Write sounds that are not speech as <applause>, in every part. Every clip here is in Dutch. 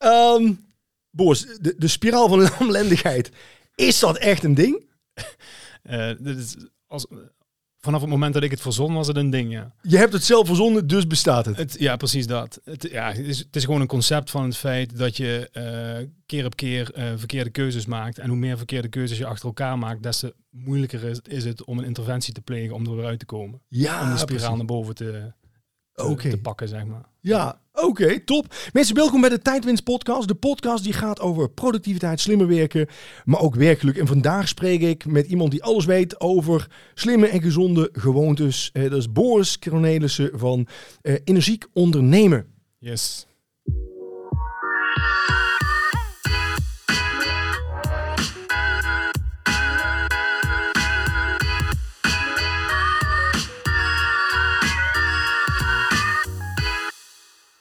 Ehm Boris, de, de spiraal van <laughs> lamlendigheid. Is dat echt een ding? Eh, dit is als, vanaf het moment dat ik het verzon was het een ding, ja. Je hebt het zelf verzonnen, dus bestaat het. Het, ja, precies dat. Het, ja, het, is, het is gewoon een concept van het feit dat je eh, keer op keer eh, verkeerde keuzes maakt. En hoe meer verkeerde keuzes je achter elkaar maakt, des te moeilijker is, is het om een interventie te plegen om er weer uit te komen. Ja, om de spiraal precies. naar boven te, te, pakken, zeg maar. Ja, oké, top. Mensen, welkom bij de Tijdwinst podcast. De podcast die gaat over productiviteit, slimmer werken, maar ook werkelijk. En vandaag spreek ik met iemand die alles weet over slimme en gezonde gewoontes. Eh, dat is Boris Cornelissen van eh, Energiek Ondernemen. Yes.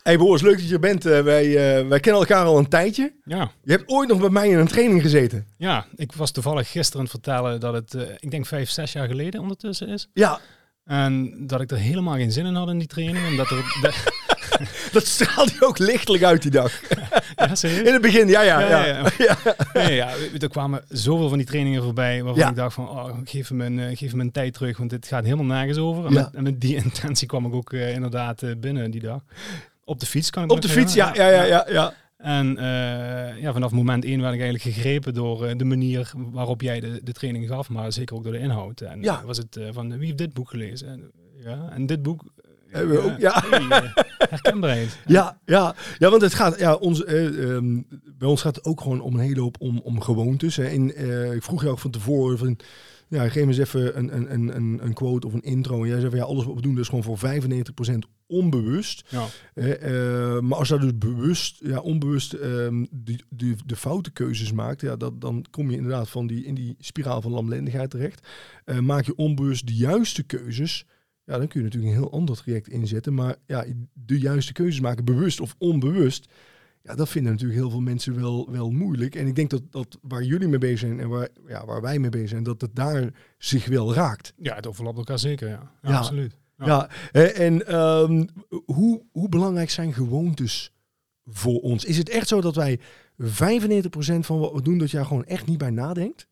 Hey Boris, leuk dat je er bent. Eh, wij, eh, wij kennen elkaar al een tijdje. Ja. Je hebt ooit nog bij mij in een training gezeten. ja, ik was toevallig gisteren aan het vertellen dat het, eh, ik denk vijf, zes jaar geleden ondertussen is. Ja, En dat ik er helemaal geen zin in had in die training. Omdat er... <laughs> de- dat straalde ook lichtelijk uit die dag. <laughs> ja, serieus? In het begin, ja, ja, ja. Ja, ja, ja. <laughs> Nee, ja, er kwamen zoveel van die trainingen voorbij waarvan ik dacht van, oh, geef hem een, geef een tijd terug, want dit gaat helemaal nergens over. En, Ja. met, en met die intentie kwam ik ook inderdaad binnen die dag. Op de fiets kan ik Op de fiets, ja, ja, ja, ja. ja. En eh, ja, vanaf moment één werd ik eigenlijk gegrepen door eh, de manier waarop jij de, de training gaf, maar zeker ook door de inhoud. En Ja. was het eh, van, wie heeft dit boek gelezen? En, ja, en dit boek... Hebben we ook, ja. <laughs> herkenbaarheid. <laughs> Ja, ja, ja, want het gaat, ja, ons, eh, ehm, bij ons gaat het ook gewoon om een hele hoop om, om gewoontes. Hè. En, eh, ik vroeg je ook van tevoren van, ja, geef me eens even een, een, een, een, een quote of een intro. En jij zei van, ja, alles wat we doen is gewoon voor 95% onbewust. Ja. Hè, eh, maar als je dus bewust, ja, onbewust ehm, die, die, de foute keuzes maakt, ja, dat, dan kom je inderdaad van die, in die spiraal van lamlendigheid terecht. Eh, maak je onbewust de juiste keuzes, ja, dan kun je natuurlijk een heel ander traject inzetten. Maar ja, de juiste keuzes maken, bewust of onbewust, ja, dat vinden natuurlijk heel veel mensen wel, wel moeilijk. En ik denk dat, dat waar jullie mee bezig zijn en waar, ja, waar wij mee bezig zijn, dat het daar zich wel raakt. ja, het overlapt elkaar zeker, ja. ja, Ja. absoluut. Ja. En ehm, hoe, hoe belangrijk zijn gewoontes voor ons? Is het echt zo dat wij 95% van wat we doen, dat jij gewoon echt niet bij nadenkt?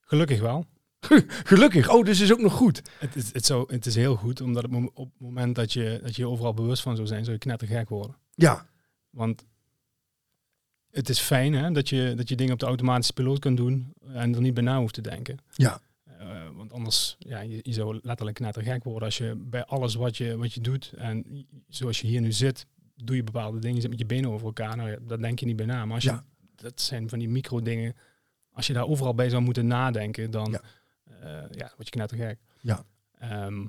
Gelukkig wel. <laughs> Gelukkig. Oh, dus is ook nog goed. Het is, het, zou, het is heel goed, omdat het op het moment dat je, dat je je overal bewust van zou zijn, zou je knettergek worden. Ja, Want het is fijn hè, dat, je, dat je dingen op de automatische piloot kunt doen en er niet bij na hoeft te denken. ja, Eh, want anders, ja, je, je zou letterlijk knettergek worden als je bij alles wat je, wat je doet en zoals je hier nu zit, doe je bepaalde dingen, je zit met je benen over elkaar, nou ja, daar denk je niet bij na. Maar als je, Ja. dat zijn van die micro dingen, als je daar overal bij zou moeten nadenken, dan Ja. ja. ja, word je knettergek. Ja. Ehm,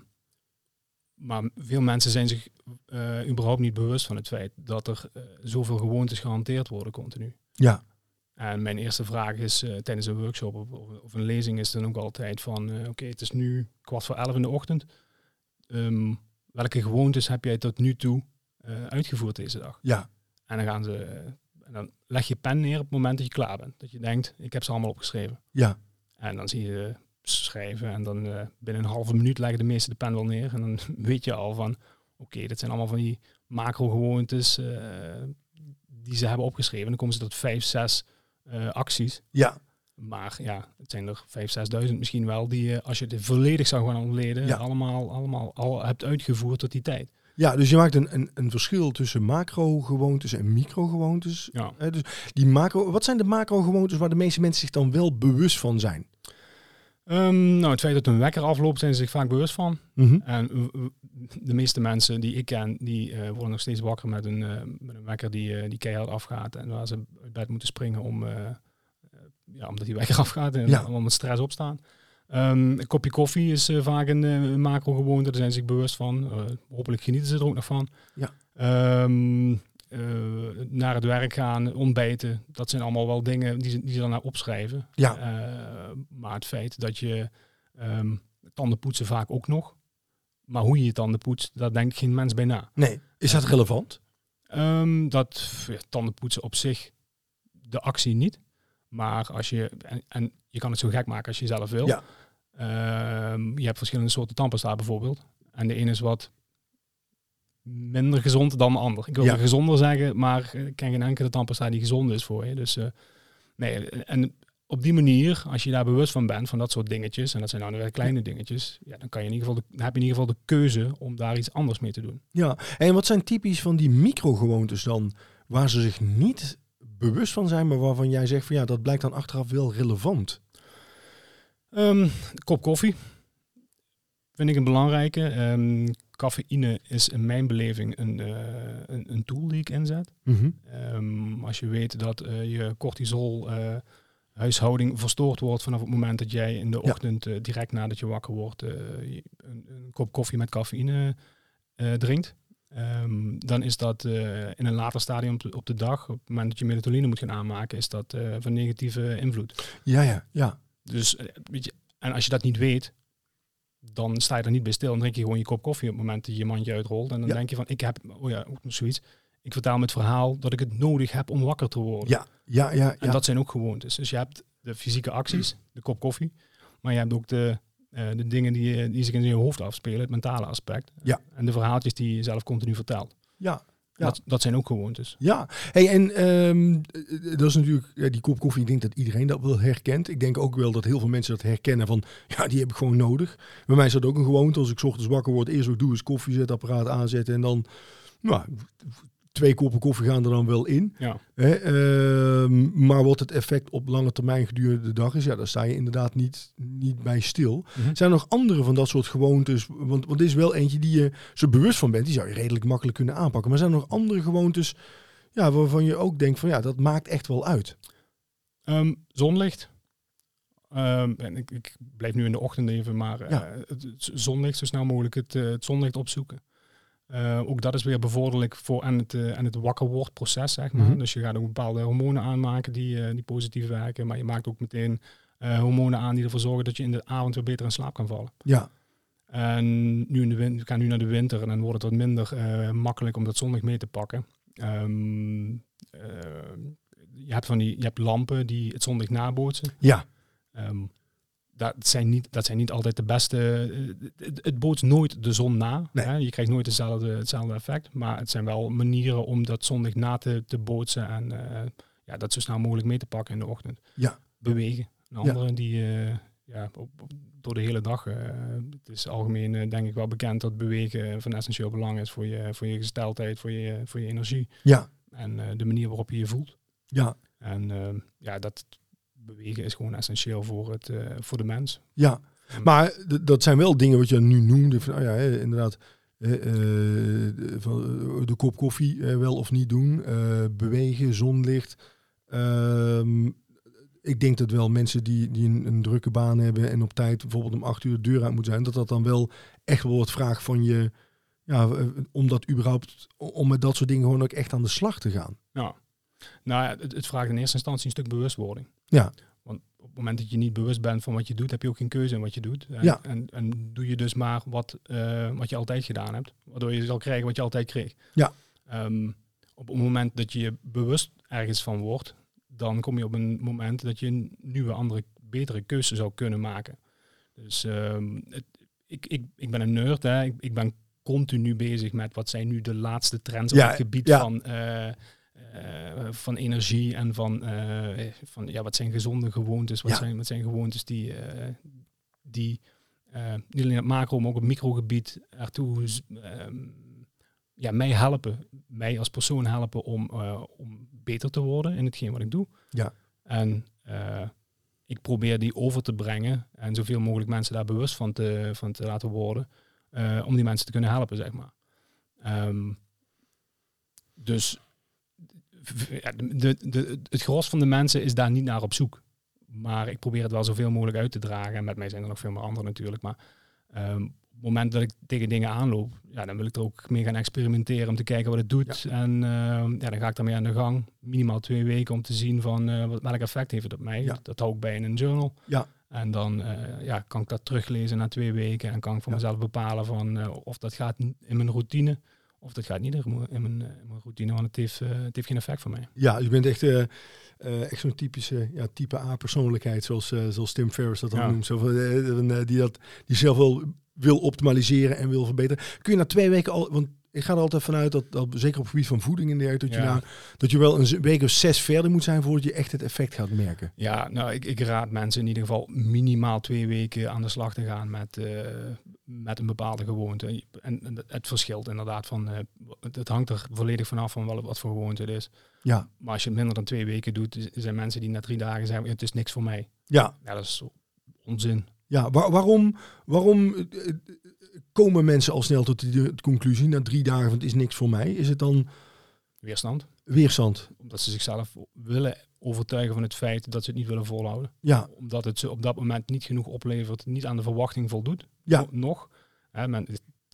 maar veel mensen zijn zich eh, überhaupt niet bewust van het feit dat er eh, zoveel gewoontes gehanteerd worden continu. ja, En mijn eerste vraag is eh, tijdens een workshop of, of- een lezing is dan ook altijd van, eh, oké, het is nu kwart voor elf in de ochtend. Ehm, welke gewoontes heb jij tot nu toe eh, uitgevoerd deze dag? ja, En dan gaan ze, en dan leg je pen neer op het moment dat je klaar bent. Dat je denkt, ik heb ze allemaal opgeschreven. ja, En dan zie je schrijven en dan binnen een halve minuut leggen de meeste de pen wel neer. En dan <laughs> weet je al van, oké, dat zijn allemaal van die macro gewoontes die ze hebben opgeschreven. Dan komen ze tot vijf, zes eh, acties. ja, Maar ja, het zijn er vijf, zesduizend misschien wel die je, als je het volledig zou gaan ontleden, Ja. allemaal, allemaal al hebt uitgevoerd tot die tijd. ja. Dus je maakt een, een, een verschil tussen macro-gewoontes en micro-gewoontes. Ja. Dus die macro, wat zijn de macro-gewoontes waar de meeste mensen zich dan wel bewust van zijn? Ehm, nou, het feit dat een wekker afloopt, zijn ze zich vaak bewust van. Mhm. En de meeste mensen die ik ken, die eh, worden nog steeds wakker met een, eh, met een wekker die, eh, die keihard afgaat. En waar ze uit bed moeten springen om, ja, omdat die wekker <laughs> afgaat en Ja. allemaal met stress opstaan. Ehm, een kopje koffie is vaak een eh, macro gewoonte, daar zijn ze zich bewust van. Hopelijk genieten ze er ook nog van. Ja. Ehm, eh, naar het werk gaan, ontbijten, dat zijn allemaal wel dingen die ze, die ze dan opschrijven. Ja. Eh, maar het feit dat je ehm, tanden poetsen vaak ook nog. Maar hoe je je tanden poetst, daar denkt geen mens bij na. Nee, is dat relevant? Ehm, dat ja, tanden poetsen op zich, de actie niet. Maar als je, en, en je kan het zo gek maken als je zelf wil. Ja. Ehm, je hebt verschillende soorten tandpasta bijvoorbeeld. En de ene is wat minder gezond dan de ander. Ik wil Ja. gezonder zeggen, maar ik ken geen enkele tandpasta die gezond is voor je. Dus eh, nee, en op die manier, als je daar bewust van bent, van dat soort dingetjes, en dat zijn nou weer kleine dingetjes, ja, dan, kan je in ieder geval de, dan heb je in ieder geval de keuze om daar iets anders mee te doen. Ja, en wat zijn typisch van die microgewoontes dan, waar ze zich niet bewust van zijn, maar waarvan jij zegt van ja, dat blijkt dan achteraf wel relevant? Ehm, kop koffie vind ik een belangrijke. Ehm, cafeïne is in mijn beleving een, eh, een, een tool die ik inzet. Mhm. Ehm, als je weet dat eh, je cortisol eh, huishouding verstoord wordt vanaf het moment dat jij in de Ja. ochtend eh, direct nadat je wakker wordt eh, een, een kop koffie met cafeïne eh, drinkt. Ehm, dan is dat in een later stadium op de, op de dag, op het moment dat je melatonine moet gaan aanmaken, is dat van negatieve invloed. Ja, ja, ja. Dus weet je, en als je dat niet weet, dan sta je er niet bij stil en drink je gewoon je kop koffie op het moment dat je je mandje uitrolt. En dan Ja. denk je van, ik heb, oh ja, ook nog zoiets. Ik vertel me het verhaal dat ik het nodig heb om wakker te worden. Ja, ja, ja. En dat zijn ook gewoontes. Dus je hebt de fysieke acties, de kop koffie, maar je hebt ook de, eh, de dingen die, die zich in je hoofd afspelen, het mentale aspect. Ja. En de verhaaltjes die je zelf continu vertelt. ja. Ja. Dat, dat zijn ook gewoontes. Ja, hey, en ehm, eh, dat is natuurlijk ja, die kop koffie. Ik denk dat iedereen dat wel herkent. Ik denk ook wel dat heel veel mensen dat herkennen van ja, die heb ik gewoon nodig. Bij mij is dat ook een gewoonte. Als ik 's ochtends wakker word, eerst wat ik doe is koffiezetapparaat aanzetten en dan nou, twee koppen koffie gaan er dan wel in. Ja. Hè, ehm, maar wat het effect op lange termijn gedurende de dag is, ja, daar sta je inderdaad niet, niet bij stil. Mhm. Zijn er nog andere van dat soort gewoontes? Want, want dit is wel eentje die je zo bewust van bent. Die zou je redelijk makkelijk kunnen aanpakken. Maar zijn er nog andere gewoontes ja, waarvan je ook denkt van ja, dat maakt echt wel uit? Ehm, zonlicht. Ehm, en ik, ik blijf nu in de ochtend even, maar eh, Ja. het, het zonlicht, zo snel mogelijk het, eh, het zonlicht opzoeken. Eh, ook dat is weer bevorderlijk voor en het, en het wakker wordproces, zeg maar. Mhm. Dus je gaat ook bepaalde hormonen aanmaken die, eh, die positief werken. Maar je maakt ook meteen hormonen aan die ervoor zorgen dat je in de avond weer beter in slaap kan vallen. Ja, En nu in de winter, we gaan nu naar de winter en dan wordt het wat minder makkelijk om dat zonlicht mee te pakken. Ehm, eh, je hebt van die, je hebt lampen die het zonlicht nabootsen. ja, Ehm, dat, zijn niet, dat zijn niet altijd de beste. eh, Het, het bootst nooit de zon na. Nee. Hè? Je krijgt nooit dezelfde, hetzelfde effect. Maar het zijn wel manieren om dat zonlicht na te, te bootsen en eh, ja, dat zo snel mogelijk mee te pakken in de ochtend. Ja. Bewegen. Een Ja. andere die eh, ja, op, op- door de hele dag. het is algemeen denk ik wel bekend dat bewegen van essentieel belang is voor je, voor je gesteldheid, voor je, voor je energie ja, en de manier waarop je je voelt. ja, En ja, dat bewegen is gewoon essentieel voor, het, eh, voor de mens. ja. Maar dat zijn wel dingen wat je nu noemde. Van, oh ja, inderdaad. eh, de, van, eh, de kop koffie wel of niet doen. bewegen, zonlicht. Ehm, ik denk dat wel mensen die, die een, een drukke baan hebben en op tijd bijvoorbeeld om acht uur de deur uit moeten zijn, dat dat dan wel echt wel wat vraagt van je, ja, om dat überhaupt, om met dat soort dingen gewoon ook echt aan de slag te gaan. Ja. Nou ja, het, het vraagt in eerste instantie een stuk bewustwording. Ja. Want op het moment dat je niet bewust bent van wat je doet, heb je ook geen keuze in wat je doet. En, Ja. en, en doe je dus maar wat, eh, wat je altijd gedaan hebt. Waardoor je zal krijgen wat je altijd kreeg. Ja. Ehm, op het moment dat je je bewust ergens van wordt, dan kom je op een moment dat je een nieuwe, andere, betere keuze zou kunnen maken. Dus ehm, het, ik, ik, ik ben een nerd, hè. Ik, ik ben continu bezig met wat zijn nu de laatste trends Ja, op het gebied ja. van, eh, eh, van energie en van, eh, van ja, wat zijn gezonde gewoontes, wat, Ja. zijn, wat zijn gewoontes die, eh, die niet alleen op macro, maar ook op microgebied ertoe ja, mij helpen, mij als persoon helpen om, om beter te worden in hetgeen wat ik doe. Ja. En ik probeer die over te brengen en zoveel mogelijk mensen daar bewust van te, van te laten worden, om die mensen te kunnen helpen, zeg maar. Ehm, dus de, de, het gros van de mensen is daar niet naar op zoek. Maar ik probeer het wel zoveel mogelijk uit te dragen. En met mij zijn er nog veel meer anderen natuurlijk. Maar ehm, op het moment dat ik tegen dingen aanloop, ja, dan wil ik er ook mee gaan experimenteren om te kijken wat het doet. En ehm, ja, dan ga ik daarmee aan de gang. Minimaal twee weken om te zien van eh, wat, welk effect heeft het op mij. Ja. Dat hou ik bij in een journal. Ja. En dan eh, ja, kan ik dat teruglezen na twee weken. En kan ik voor mezelf bepalen van eh, of dat gaat in mijn routine. Of dat gaat niet in mijn, in mijn, in mijn routine, want het heeft, eh, het heeft geen effect voor mij. Ja, je bent echt, eh, eh, echt zo'n typische ja, type A-persoonlijkheid, zoals, eh, zoals Tim Ferriss dat dan Ja. noemt. Zo van, eh, eh, die, dat, die zelf wel wil optimaliseren en wil verbeteren. Kun je na twee weken al, want ik ga er altijd vanuit dat, dat zeker op het gebied van voeding in de dat, je Ja. daar, dat je wel een week of zes verder moet zijn voordat je echt het effect gaat merken. Ja, nou, ik, ik raad mensen in ieder geval minimaal twee weken aan de slag te gaan met, eh, met een bepaalde gewoonte. En, en het verschilt inderdaad van, eh, het, hangt er volledig vanaf van wel, wat voor gewoonte het is. Ja, Maar als je het minder dan twee weken doet, zijn mensen die na drie dagen zeggen, "Ja, het is niks voor mij. ja, Ja, dat is onzin. ja. Waar- waarom, waarom eh, komen mensen al snel tot de conclusie na drie dagen van het is niks voor mij? Is het dan Weerstand. weerstand? Omdat ze zichzelf willen overtuigen van het feit dat ze het niet willen volhouden. Ja, Omdat het ze op dat moment niet genoeg oplevert, niet aan de verwachting voldoet. Ja. No- Nog. Hè, men,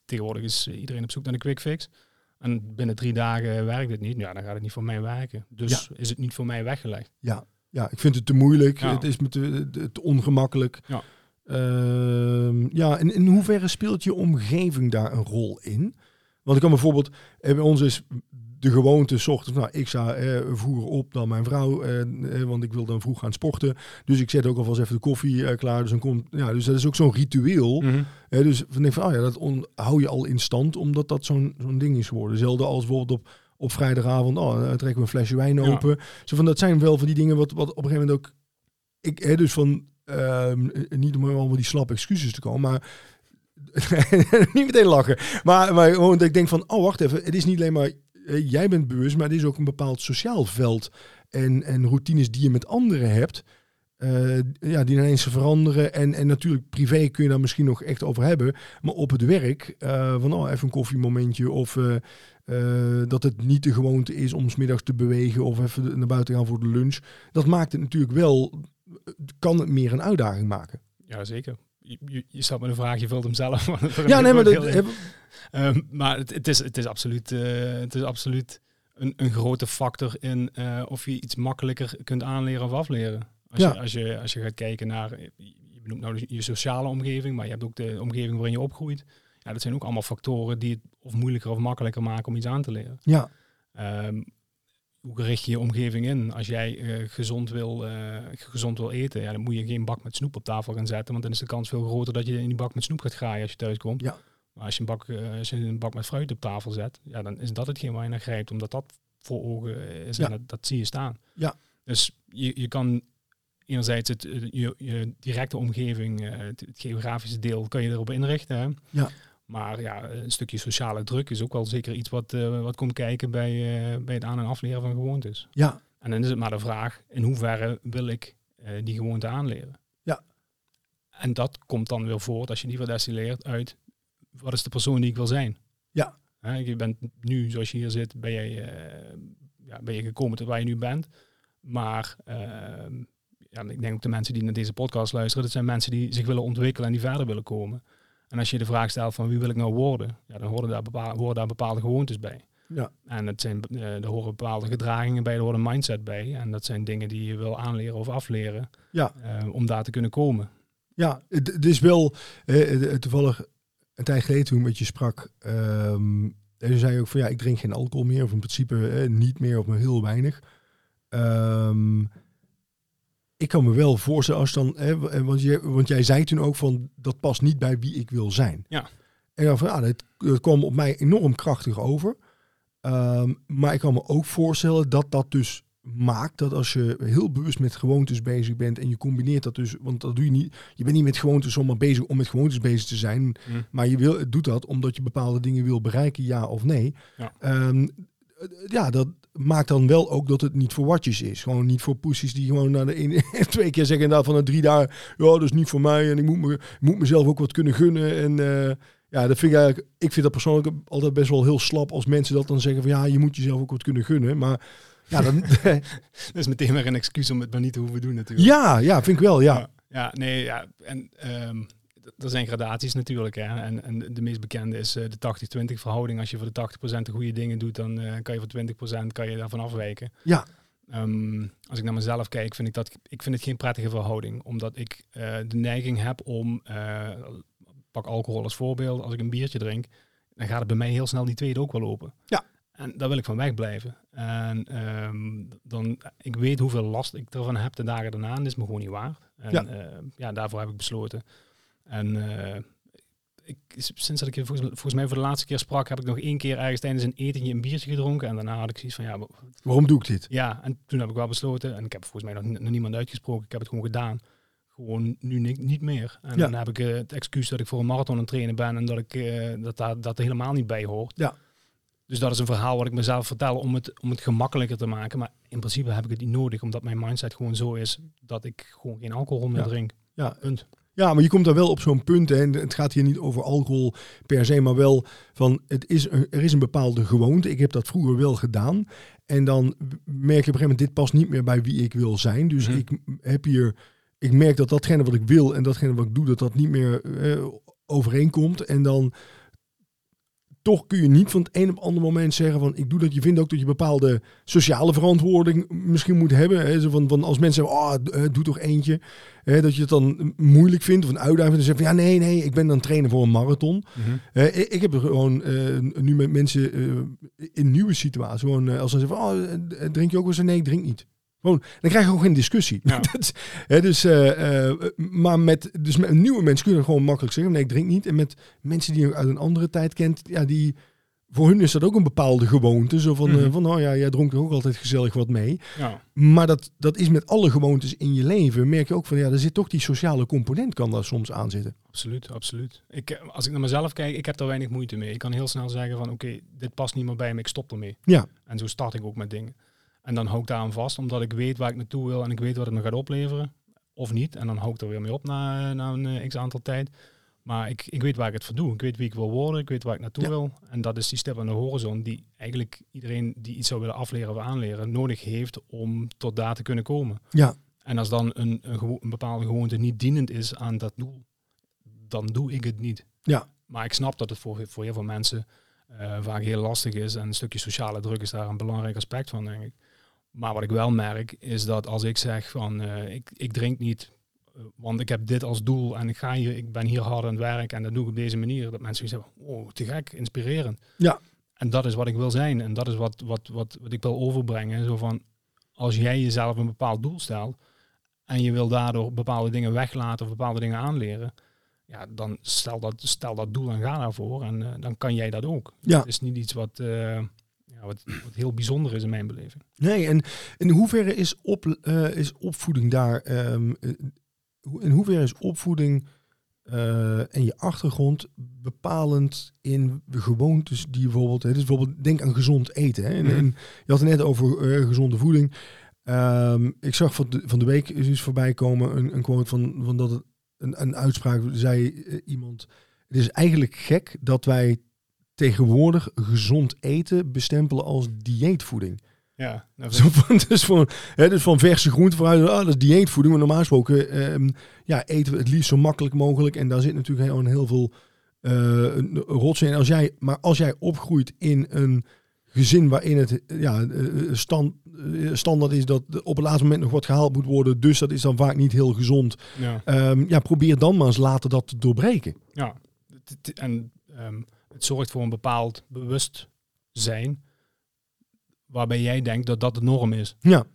tegenwoordig is iedereen op zoek naar de quick fix. En binnen drie dagen werkt het niet. Ja, dan gaat het niet voor mij werken. Dus is het niet voor mij weggelegd. ja, ja. Ik vind het te moeilijk. Ja. Het is me te, te, te ongemakkelijk. Ja. Ehm, ja, en in hoeverre speelt je omgeving daar een rol in? Want ik kan bijvoorbeeld, eh, bij ons is de gewoonte, 's ochtends, nou, ik sta eh, vroeger op dan mijn vrouw, eh, eh, want ik wil dan vroeg gaan sporten. Dus ik zet ook alvast even de koffie eh, klaar. Dus, dan komt, ja, dus dat is ook zo'n ritueel. Hè, dus van denk van, oh ja, dat on- hou je al in stand, omdat dat zo'n zo'n ding is geworden. Zelden als bijvoorbeeld op, op vrijdagavond, oh, dan trekken we een flesje wijn Ja. open. Zo van, dat zijn wel van die dingen wat, wat op een gegeven moment ook, ik, hè, dus van, ehm, niet om allemaal die slappe excuses te komen, maar <laughs> niet meteen lachen. Maar, maar gewoon dat ik denk van, oh wacht even, het is niet alleen maar, eh, jij bent bewust, maar het is ook een bepaald sociaal veld en, en routines die je met anderen hebt. eh, ja, die ineens veranderen. En, en natuurlijk, privé kun je daar misschien nog echt over hebben. Maar op het werk, eh, van oh, even een koffiemomentje. Of eh, eh, dat het niet de gewoonte is om 's middags te bewegen. Of even naar buiten gaan voor de lunch. Dat maakt het natuurlijk wel, kan het meer een uitdaging maken. Ja, zeker. Je, je, je stelt me de vraag, je vult hem zelf. <laughs> Ja, nee, maar dat. Ehm, maar het, het, is, het is absoluut, eh, het is absoluut een, een grote factor in eh, of je iets makkelijker kunt aanleren of afleren. Als, Ja. je, als, je, als je gaat kijken naar, je benoemt nou je sociale omgeving, maar je hebt ook de omgeving waarin je opgroeit. Ja, dat zijn ook allemaal factoren die het of moeilijker of makkelijker maken om iets aan te leren. ja, Ehm, hoe richt je je omgeving in? Als jij eh, gezond, wil, eh, gezond wil eten, ja, dan moet je geen bak met snoep op tafel gaan zetten. Want dan is de kans veel groter dat je in die bak met snoep gaat graaien als je thuis komt. Ja. Maar als je, een bak, eh, als je een bak met fruit op tafel zet, ja, dan is dat hetgeen waar je naar grijpt. Omdat dat voor ogen is Ja. en dat, dat zie je staan. Ja. Dus je, je kan enerzijds het, je, je directe omgeving, het, het geografische deel, kan je erop inrichten. Hè? Ja. Maar ja, een stukje sociale druk is ook wel zeker iets wat, eh, wat komt kijken bij, eh, bij het aan- en afleren van gewoontes. ja, En dan is het maar de vraag, in hoeverre wil ik eh, die gewoonte aanleren? Ja. En dat komt dan weer voort als je die verdestilleert uit, wat is de persoon die ik wil zijn? Ja. Hè, je bent nu, zoals je hier zit, ben je, ja, ben je gekomen tot waar je nu bent. Maar ehm, ja, ik denk ook de mensen die naar deze podcast luisteren, dat zijn mensen die zich willen ontwikkelen en die verder willen komen. En als je de vraag stelt van wie wil ik nou worden, ja, dan horen daar, bepaal, horen daar bepaalde gewoontes bij. ja, En het zijn, eh, er horen bepaalde gedragingen bij, er hoort een mindset bij. En dat zijn dingen die je wil aanleren of afleren ja. eh, om daar te kunnen komen. Ja, het, is wel eh, toevallig een tijd geleden toen ik met je sprak. en toen zei je ook van ja, ik drink geen alcohol meer, of in principe niet meer of maar heel weinig. Ehm, ik kan me wel voorstellen als dan, hè, want, je, want jij zei toen ook van dat past niet bij wie ik wil zijn. Ja. En dan van dat, dat kwam op mij enorm krachtig over. Ehm, maar ik kan me ook voorstellen dat dat dus maakt dat als je heel bewust met gewoontes bezig bent en je combineert dat dus, want dat doe je niet, je bent niet met gewoontes zomaar bezig om met gewoontes bezig te zijn, maar je wil, doet dat omdat je bepaalde dingen wil bereiken, ja of nee. Ja. Ehm, eh, ja, dat maakt dan wel ook dat het niet voor watjes is. Gewoon niet voor poesies die gewoon na de ene, <laughs> twee keer zeggen inderdaad van de drie dagen, ja, dat is niet voor mij en ik moet, me, moet mezelf ook wat kunnen gunnen. En eh, ja, dat vind ik eigenlijk, ik vind dat persoonlijk altijd best wel heel slap als mensen dat dan zeggen van ja, je moet jezelf ook wat kunnen gunnen. Maar ja, dan, <laughs> Dat is meteen weer een excuus om het maar niet te hoeven doen natuurlijk. ja, ja, vind ik wel, ja. ja, ja, nee, ja. En ehm, d- er zijn gradaties natuurlijk. Hè. En, en de meest bekende is eh, de 80-20 verhouding. Als je voor de 80% de goede dingen doet, dan eh, kan je voor 20% kan je daarvan afwijken. Ja. Ehm, als ik naar mezelf kijk, vind ik dat ik vind het geen prettige verhouding. Omdat ik eh, de neiging heb om, pak alcohol als voorbeeld, als ik een biertje drink, dan gaat het bij mij heel snel die tweede ook wel open. Ja. En daar wil ik van wegblijven. En ehm, dan, ik weet hoeveel last ik ervan heb de dagen daarna. En dat is me gewoon niet waard. En Ja. ja, ja daarvoor heb ik besloten. En eh, ik, sinds dat ik je volgens, volgens, mij voor de laatste keer sprak, heb ik nog één keer ergens tijdens een etentje een biertje gedronken. En daarna had ik zoiets van, ja... Waarom doe ik dit? Ja, en toen heb ik wel besloten, en ik heb volgens mij nog, nog niemand uitgesproken, ik heb het gewoon gedaan. Gewoon nu niet, niet meer. En dan heb ik uh, het excuus dat ik voor een marathon aan het trainen ben en dat ik uh, dat, dat, dat er helemaal niet bij hoort. Ja. Dus dat is een verhaal wat ik mezelf vertel om het, om het gemakkelijker te maken. Maar in principe heb ik het niet nodig, omdat mijn mindset gewoon zo is dat ik gewoon geen alcohol meer drink. Ja. Punt. Ja, maar je komt daar wel op zo'n punt. Hè, en het gaat hier niet over alcohol per se, maar wel van het is een, er is een bepaalde gewoonte. Ik heb dat vroeger wel gedaan. En dan merk je op een gegeven moment, dit past niet meer bij wie ik wil zijn. Dus mhm. ik heb hier, ik merk dat datgene wat ik wil en datgene wat ik doe, dat dat niet meer eh, overeenkomt. En dan toch kun je niet van het een op ander moment zeggen van ik doe dat. Je vindt ook dat je bepaalde sociale verantwoording misschien moet hebben. Hè? Zo van, van als mensen zeggen, oh, doe toch eentje. Hè? Dat je het dan moeilijk vindt of een uitdaging. Dan zeggen van ja, nee, nee, ik ben dan trainen voor een marathon. Mm ik, ik, heb er gewoon uh, nu met mensen uh, in nieuwe situaties. Gewoon als ze zeggen van, oh, drink je ook wel eens? Nee, ik drink niet. Gewoon, dan krijg je ook geen discussie. Ja. <laughs> hè, dus, uh, uh, maar met, dus met nieuwe mensen kun je gewoon makkelijk zeggen, nee, ik drink niet. En met mensen die je uit een andere tijd kent, ja, die, voor hun is dat ook een bepaalde gewoonte. Zo van, mm -hmm. van nou ja, jij dronk er ook altijd gezellig wat mee. Ja. Maar dat, dat is met alle gewoontes in je leven. Merk je ook van, ja, er zit toch die sociale component kan daar soms aan zitten. Absoluut, absoluut. Ik, als ik naar mezelf kijk, ik heb daar weinig moeite mee. Ik kan heel snel zeggen van, oké, dit past niet meer bij me, ik stop ermee. Ja. En zo start ik ook met dingen. En dan hou ik daar aan vast, omdat ik weet waar ik naartoe wil en ik weet wat het me gaat opleveren. Of niet. En dan hou ik er weer mee op na, na een uh, x aantal tijd. Maar ik, ik weet waar ik het voor doe. Ik weet wie ik wil worden. Ik weet waar ik naartoe wil. En dat is die stip aan de horizon die eigenlijk iedereen die iets zou willen afleren of aanleren nodig heeft om tot daar te kunnen komen. Ja. En als dan een, een, een bepaalde gewoonte niet dienend is aan dat doel, dan doe ik het niet. Ja. Maar ik snap dat het voor, voor heel veel mensen uh, vaak heel lastig is. En een stukje sociale druk is daar een belangrijk aspect van, denk ik. Maar wat ik wel merk is dat als ik zeg van uh, ik, ik drink niet, uh, want ik heb dit als doel en ik, ga hier, ik ben hier hard aan het werk en dat doe ik op deze manier. Dat mensen zeggen, oh te gek, inspirerend. Ja. En dat is wat ik wil zijn en dat is wat, wat, wat, wat ik wil overbrengen. Zo van, als jij jezelf een bepaald doel stelt en je wil daardoor bepaalde dingen weglaten of bepaalde dingen aanleren, ja, dan stel dat, stel dat doel en ga daarvoor en uh, dan kan jij dat ook. Ja. Het is niet iets wat wat, wat, heel bijzonder is in mijn beleving. Nee, en in hoeverre is, op, uh, is opvoeding daar, um, in hoeverre is opvoeding uh, en je achtergrond bepalend in de gewoontes die je bijvoorbeeld, hè, dus bijvoorbeeld denk aan gezond eten. Hè, en, en je had het net over uh, gezonde voeding. Um, ik zag van de, van de week is voorbij komen een, een quote van, van dat het, een, een uitspraak zei iemand. Het is eigenlijk gek dat wij tegenwoordig gezond eten bestempelen als dieetvoeding. Ja, nou, Zo van, dus, van, hè, dus van verse groenten vooruit, ah, dat is dieetvoeding. Maar normaal gesproken eh, ja, eten we het liefst zo makkelijk mogelijk. En daar zit natuurlijk heel, heel veel uh, rots in. Als jij, maar als jij opgroeit in een gezin waarin het ja, stand, standaard is dat op het laatste moment nog wat gehaald moet worden. Dus dat is dan vaak niet heel gezond. Ja, um, ja probeer dan maar eens later dat te doorbreken. Ja, en um, het zorgt voor een bepaald bewustzijn waarbij jij denkt dat dat de norm is. Ja.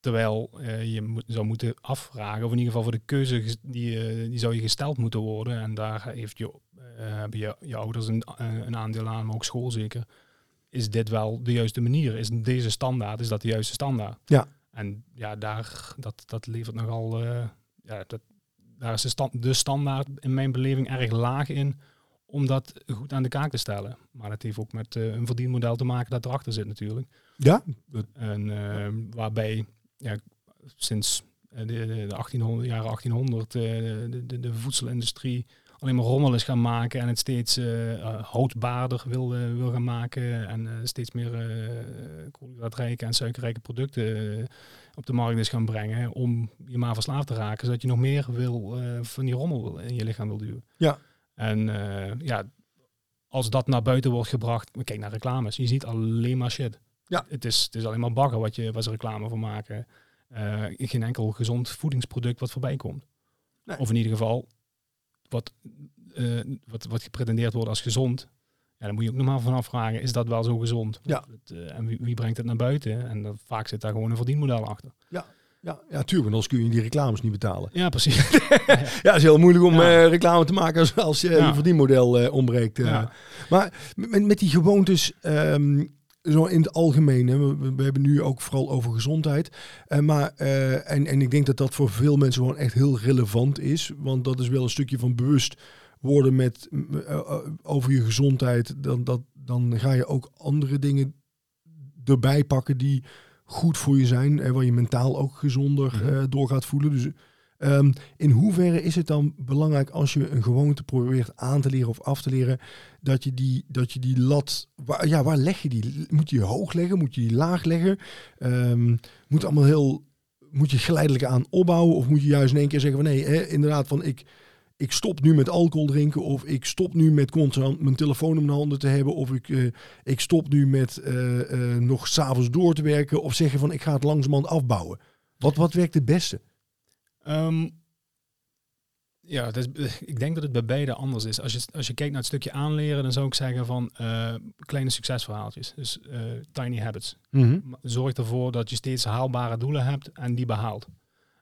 Terwijl uh, je moet, zou moeten afvragen, of in ieder geval voor de keuze die, uh, die zou je gesteld moeten worden. En daar heeft je, uh, hebben je, je ouders een, een aandeel aan, maar ook school zeker. Is dit wel de juiste manier? Is deze standaard, is dat de juiste standaard? Ja. En ja, daar, dat, dat levert nogal, ja, dat, daar is de, stand, de standaard in mijn beleving erg laag in om dat goed aan de kaak te stellen. Maar het heeft ook met uh, een verdienmodel te maken dat erachter zit natuurlijk. Ja. En uh, waarbij ja, sinds eh, de, de 1800, jaren 1800 de, de, de, voedselindustrie alleen maar rommel is gaan maken en het steeds houdbaarder wil, wil gaan maken en steeds meer koolhydraatrijke en suikerrijke producten op de markt is gaan brengen om je maar verslaafd te raken, zodat je nog meer wil van die rommel in je lichaam wil duwen. Ja. En uh, ja, als dat naar buiten wordt gebracht, kijk naar reclames, je ziet alleen maar shit. Ja. Het, is, het is alleen maar bagger wat, je, wat ze reclame voor maken. Uh, geen enkel gezond voedingsproduct wat voorbij komt. Nee. Of in ieder geval wat, uh, wat, wat gepretendeerd wordt als gezond. Ja, dan moet je ook nog maar van afvragen, is dat wel zo gezond? Ja. Het, en wie, wie, brengt het naar buiten? En vaak zit daar gewoon een verdienmodel achter. Ja. Ja, ja, tuurlijk, anders kun je die reclames niet betalen. Ja, precies. <laughs> Ja, het is heel moeilijk om Ja. eh, reclame te maken als, als je Ja. je verdienmodel eh ontbreekt. eh. Ja. Maar met, met die gewoontes, ehm, zo in het algemeen, hè, we, we hebben nu ook vooral over gezondheid. Maar, en, en ik denk dat dat voor veel mensen gewoon echt heel relevant is. Want dat is wel een stukje van bewust worden met, over je gezondheid. Dan, dat, dan ga je ook andere dingen erbij pakken die goed voor je zijn. En waar je mentaal ook gezonder Mhm. eh, door gaat voelen. Dus Ehm, in hoeverre is het dan belangrijk als je een gewoonte probeert aan te leren of af te leren, dat je die, dat je die lat, waar, ja, waar leg je die? Moet je die hoog leggen? Moet je die laag leggen? Ehm, moet allemaal heel, moet je geleidelijk aan opbouwen? Of moet je juist in één keer zeggen van nee, hè, inderdaad, van ik, ik stop nu met alcohol drinken of ik stop nu met constant mijn telefoon om de handen te hebben of ik, eh, ik stop nu met eh, eh, nog s'avonds door te werken of zeggen van ik ga het langzamerhand afbouwen. Wat, wat werkt het beste? Ehm, ja, is, <laughs> ik denk dat het bij beide anders is. Als je, als je kijkt naar het stukje aanleren, dan zou ik zeggen van kleine succesverhaaltjes. Dus tiny habits. Ma- Zorg ervoor dat je steeds haalbare doelen hebt en die behaalt.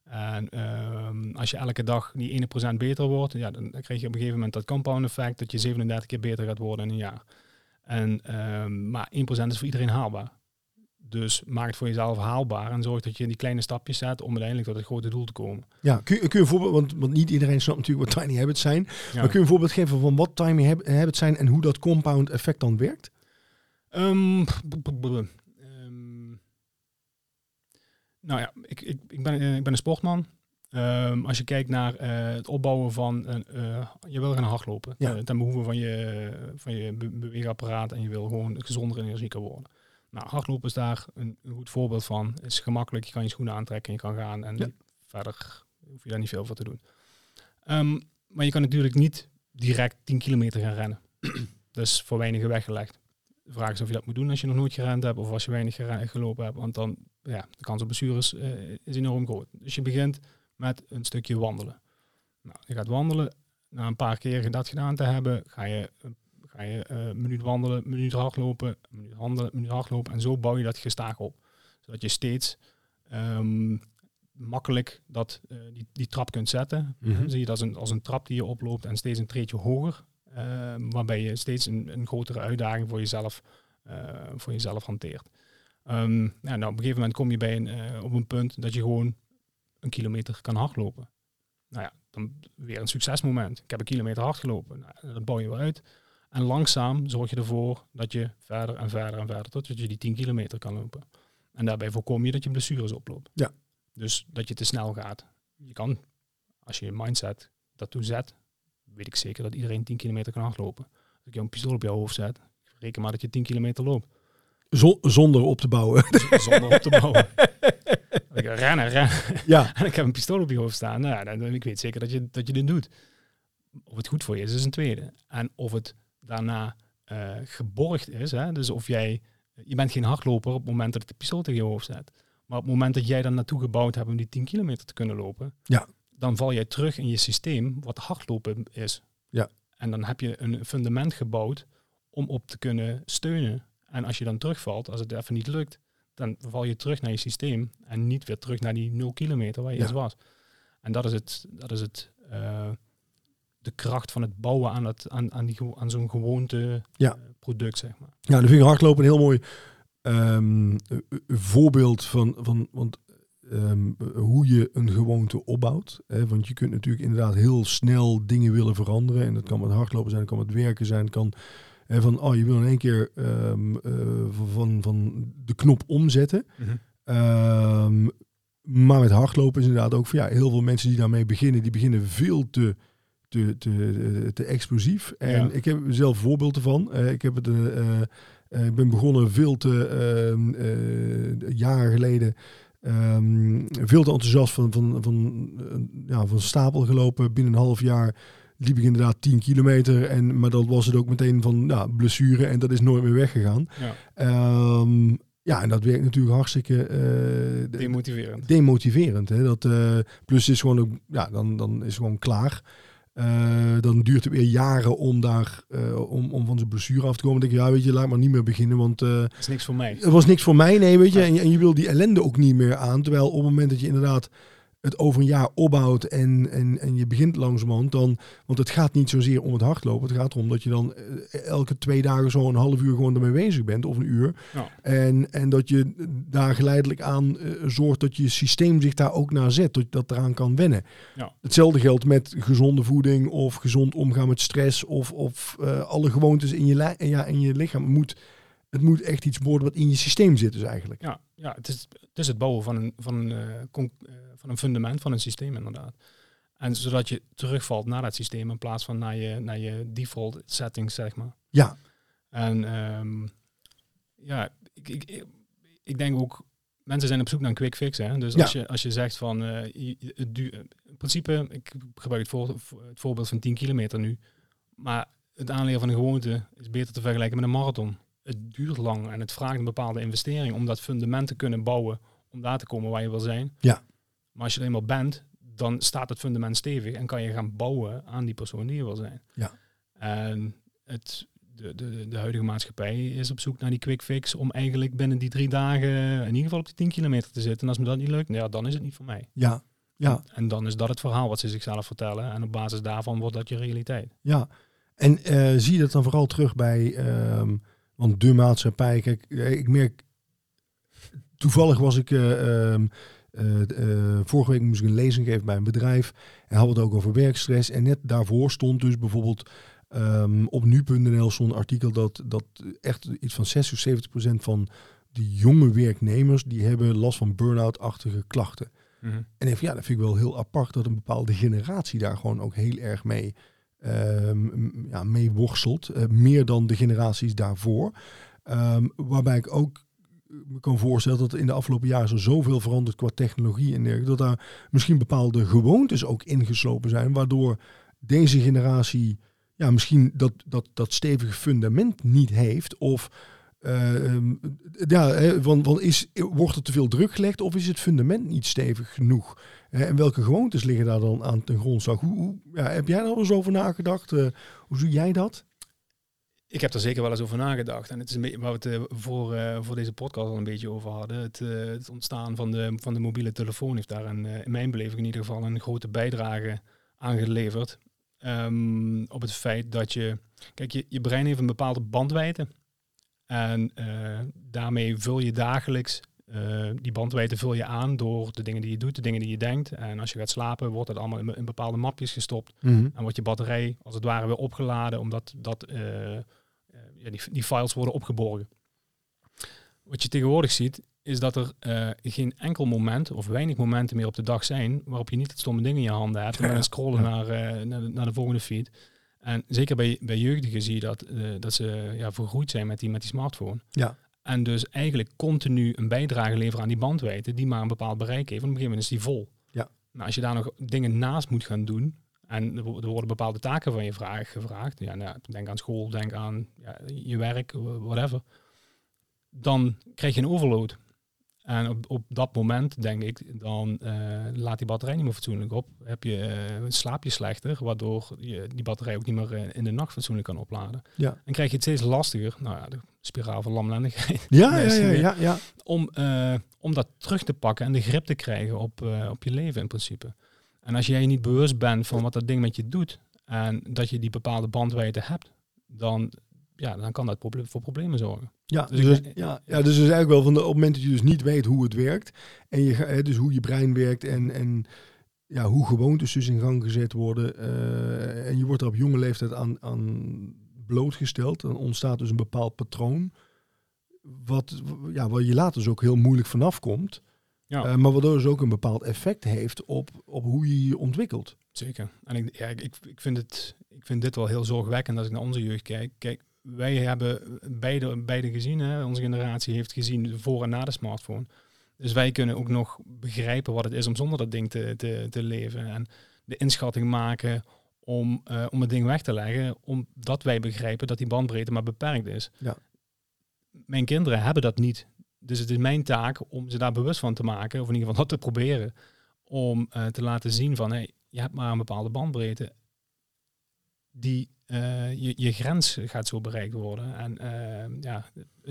En ehm, als je elke dag die 1% beter wordt, ja, dan krijg je op een gegeven moment dat compound effect dat je 37 keer beter gaat worden in een jaar. En, ehm, maar 1% is voor iedereen haalbaar. Dus maak het voor jezelf haalbaar en zorg dat je die kleine stapjes zet om uiteindelijk tot het grote doel te komen. Ja, kun je, kun je een voorbeeld, want, want niet iedereen snapt natuurlijk wat tiny habits zijn. Ja. Maar kun je een voorbeeld geven van wat tiny hab- habits zijn en hoe dat compound effect dan werkt? Ehm, nou ja, ik, ik, ik, ben, eh, ik ben een sportman. Ehm, als je kijkt naar eh, het opbouwen van een, eh, je wil gaan hardlopen Ja. ten behoeve van je, van je be- beweegapparaat en je wil gewoon gezonder en energieker worden. Nou, hardlopen is daar een, een goed voorbeeld van. Het is gemakkelijk, je kan je schoenen aantrekken en je kan gaan en Ja. verder hoef je daar niet veel voor te doen. Ehm, maar je kan natuurlijk niet direct 10 kilometer gaan rennen. <clears throat> dat is voor weinigen weggelegd. De vraag is of je dat moet doen als je nog nooit gerend hebt of als je weinig gelopen hebt. Want dan, ja, de kans op blessures eh, is enorm groot. Dus je begint met een stukje wandelen. Nou, je gaat wandelen. Na een paar keer dat gedaan te hebben, ga je, eh, ga je eh, een minuut wandelen, een minuut hardlopen, een minuut wandelen, een minuut hardlopen. En zo bouw je dat gestaag op. Zodat je steeds ehm, makkelijk dat, eh, die, die trap kunt zetten. Dan zie je dat als een, als een trap die je oploopt en steeds een treetje hoger. Eh, waarbij je steeds een, een grotere uitdaging voor jezelf, eh, voor jezelf hanteert. Ehm, ja, nou, op een gegeven moment kom je bij een, eh, op een punt dat je gewoon een kilometer kan hardlopen. Nou ja, dan weer een succesmoment. Ik heb een kilometer hard gelopen. Nou, dat bouw je weer uit. En langzaam zorg je ervoor dat je verder en verder en verder tot je die 10 kilometer kan lopen. En daarbij voorkom je dat je blessures oploopt. Ja. Dus dat je te snel gaat. Je kan, als je je mindset daartoe zet, weet ik zeker dat iedereen 10 kilometer kan hardlopen. Als ik jou een pistool op jouw hoofd zet, reken maar dat je 10 kilometer loopt. Zo- zonder op te bouwen. <laughs> Zonder op te bouwen. <laughs> Ik rennen, rennen. ja, <laughs> En ik heb een pistool op je hoofd staan. Nou, dan, ik weet zeker dat je, dat je dit doet. Of het goed voor je is, is een tweede. En of het daarna eh, geborgd is. Hè? Dus of jij... Je bent geen hardloper op het moment dat ik de pistool tegen je hoofd zet. Maar op het moment dat jij dan naartoe gebouwd hebt om die 10 kilometer te kunnen lopen... Ja. Dan val jij terug in je systeem wat hardlopen is. Ja. En dan heb je een fundament gebouwd om op te kunnen steunen. En als je dan terugvalt, als het even niet lukt, dan val je terug naar je systeem en niet weer terug naar die 0 kilometer waar je Ja. eens was. En dat is het, dat is het eh, de kracht van het bouwen aan, het, aan, aan, die, aan zo'n gewoonte Ja. eh, product, zeg maar. ja dan vind ik hardlopen een heel mooi ehm, eh, eh, voorbeeld van, van want, ehm, eh, hoe je een gewoonte opbouwt. Hè? Want je kunt natuurlijk inderdaad heel snel dingen willen veranderen. En dat kan met hardlopen zijn, dat kan met werken zijn, kan hè, van, oh, je wil in één keer ehm, eh, van- van, de knop omzetten. Ehm, maar met hardlopen is inderdaad ook van ja, heel veel mensen die daarmee beginnen, die beginnen veel te, te, te, te explosief. En Ja. ik heb zelf voorbeelden van. Eh, ik heb het, eh, eh, eh, ik ben begonnen veel te eh, jaren geleden. Ehm, veel te enthousiast van, van, van, eh, ja, van stapel gelopen. Binnen een half jaar liep ik inderdaad 10 kilometer. En, maar dat was het ook meteen van ja, blessure en dat is nooit meer weggegaan. Ja, Ehm, ja, en dat werkt natuurlijk hartstikke eh, de- demotiverend. demotiverend. Hè? Dat, eh, plus is gewoon ook, ja, dan, dan is het gewoon klaar. Eh, dan duurt het weer jaren om, daar, eh, om, om van zijn blessure af te komen. Dan denk je, ja, weet je, laat maar niet meer beginnen, want uh, dat is niks voor mij. Het was niks voor mij, nee, weet je. En, en je wil die ellende ook niet meer aan. Terwijl op het moment dat je inderdaad het over een jaar opbouwt en, en, en je begint langzamerhand, dan, want het gaat niet zozeer om het hardlopen. Het gaat erom dat je dan eh, elke twee dagen zo een half uur gewoon ermee bezig bent, of een uur. Ja. En, en dat je daar geleidelijk aan uh, zorgt dat je systeem zich daar ook naar zet, dat dat eraan kan wennen. Ja. Hetzelfde geldt met gezonde voeding of gezond omgaan met stress of, of uh, alle gewoontes in je, ja, in je lichaam. moet het moet echt iets worden wat in je systeem zit dus eigenlijk. Ja, ja het, is, het is het bouwen van een, van, een, uh, van een fundament van een systeem inderdaad. En zodat je terugvalt naar dat systeem in plaats van naar je, naar je default settings, zeg maar. Ja. En um, ja, ik, ik, ik denk ook, mensen zijn op zoek naar een quick fix. Hè? Dus als, je, als je zegt van, uh, het in principe, ik gebruik het, voor, het voorbeeld van 10 kilometer nu, maar het aanleren van een gewoonte is beter te vergelijken met een marathon het duurt lang en het vraagt een bepaalde investering om dat fundament te kunnen bouwen, om daar te komen waar je wil zijn. Ja. Maar als je er eenmaal bent, dan staat het fundament stevig en kan je gaan bouwen aan die persoon die je wil zijn. Ja. En het, de, de, de huidige maatschappij is op zoek naar die quick fix om eigenlijk binnen die drie dagen in ieder geval op die 10 kilometer te zitten. En als me dat niet lukt, ja, dan is het niet voor mij. Ja. Ja. En, dan is dat het verhaal wat ze zichzelf vertellen. En op basis daarvan wordt dat je realiteit. Ja. En uh, zie je dat dan vooral terug bij ehm, want de maatschappij, kijk, eh, ik merk, toevallig was ik, uh, um, uh, vorige week moest ik een lezing geven bij een bedrijf en hadden het ook over werkstress. En net daarvoor stond dus bijvoorbeeld um, op nu.nl zo'n artikel dat, dat echt iets van 6 of 70 procent van die jonge werknemers, die hebben last van burn-out-achtige klachten. Mm -hmm. En even, ja, dat vind ik wel heel apart dat een bepaalde generatie daar gewoon ook heel erg mee um, ja, mee worstelt. Uh, meer dan de generaties daarvoor. Um, waarbij ik ook me kan voorstellen dat in de afgelopen jaren zo zoveel veranderd qua technologie en dergelijke. Dat daar misschien bepaalde gewoontes ook ingeslopen zijn. Waardoor deze generatie ja, misschien dat, dat, dat stevige fundament niet heeft. Of uh, ja, want, is, wordt er te veel druk gelegd of is het fundament niet stevig genoeg? en welke gewoontes liggen daar dan aan ten grondslag? Hoe, ja, heb jij daar eens over nagedacht? Uh, hoe zie jij dat? Ik heb er zeker wel eens over nagedacht. En het is een beetje waar we het voor, uh, voor deze podcast al een beetje over hadden. Het, het, ontstaan van de, van de mobiele telefoon heeft daar een, in mijn beleving in ieder geval een grote bijdrage aan geleverd. Um, op het feit dat je, kijk, je, je brein heeft een bepaalde bandwijdte. En daarmee vul je dagelijks uh, die bandwijdte vul je aan door de dingen die je doet, de dingen die je denkt. En als je gaat slapen, wordt het allemaal in, in bepaalde mapjes gestopt. Mm -hmm. En wordt je batterij als het ware weer opgeladen, omdat dat, uh, ja, die, die, files worden opgeborgen. Wat je tegenwoordig ziet, is dat er geen enkel moment of weinig momenten meer op de dag zijn waarop je niet het stomme ding in je handen hebt en dan scrollen naar, naar de, naar, de, volgende feed. En zeker bij, bij jeugdigen zie je dat, dat ze ja, vergroeid zijn met die, met die smartphone. Ja. En dus eigenlijk continu een bijdrage leveren aan die bandwijdte die maar een bepaald bereik heeft. Op een gegeven moment is die vol. Ja. Nou, als je daar nog dingen naast moet gaan doen en er worden bepaalde taken van je vraag, gevraagd. Ja, nou, denk aan school, denk aan ja, je werk, whatever. Dan krijg je een overload. En op, op dat moment, denk ik, dan uh, laat die batterij niet meer fatsoenlijk op. Heb je, uh, slaap je slechter, waardoor je die batterij ook niet meer uh, in de nacht fatsoenlijk kan opladen. Ja. En krijg je het steeds lastiger, nou ja, de spiraal van lamlendigheid. <laughs> Ja, ja, ja, ja, ja, Om, om dat terug te pakken en de grip te krijgen op, op je leven in principe. En als jij niet bewust bent van wat dat ding met je doet en dat je die bepaalde bandwijdte hebt, dan ja, dan kan dat voor problemen zorgen. Ja, dus, dus ja, ja, dus is eigenlijk wel van de, op het moment dat je dus niet weet hoe het werkt, en je, hè, dus hoe je brein werkt en, en ja, hoe gewoontes dus in gang gezet worden, uh, en je wordt er op jonge leeftijd aan, aan blootgesteld, dan ontstaat dus een bepaald patroon, wat, ja, waar je later dus ook heel moeilijk vanaf komt. Ja. Uh, maar waardoor dus ook een bepaald effect heeft op, op hoe je je ontwikkelt. Zeker. En ik, ja, ik, ik, vind het, ik vind dit wel heel zorgwekkend als ik naar onze jeugd kijk. Kijk, wij hebben beide, beide gezien, hè? onze generatie heeft gezien voor en na de smartphone. Dus wij kunnen ook nog begrijpen wat het is om zonder dat ding te, te, te leven. En de inschatting maken om, uh, om het ding weg te leggen, omdat wij begrijpen dat die bandbreedte maar beperkt is. Ja. Mijn kinderen hebben dat niet. Dus het is mijn taak om ze daar bewust van te maken, of in ieder geval dat te proberen, om uh, te laten zien van, hey, je hebt maar een bepaalde bandbreedte die, eh, je, je grens gaat zo bereikt worden. En eh, ja,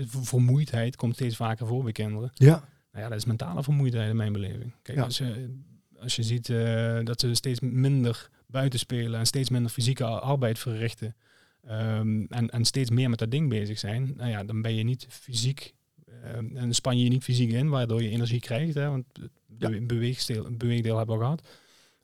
vermoeidheid komt steeds vaker voor bij kinderen. Ja. Nou ja, dat is mentale vermoeidheid in mijn beleving. Kijk, Ja. als, je, als je ziet eh, dat ze steeds minder buiten spelen en steeds minder fysieke arbeid verrichten. ehm, en, en steeds meer met dat ding bezig zijn, nou ja, dan ben je niet fysiek, ehm, en span je je niet fysiek in, waardoor je energie krijgt. Hè, want het Ja. bewe- beweegdeel, beweegdeel hebben we al gehad.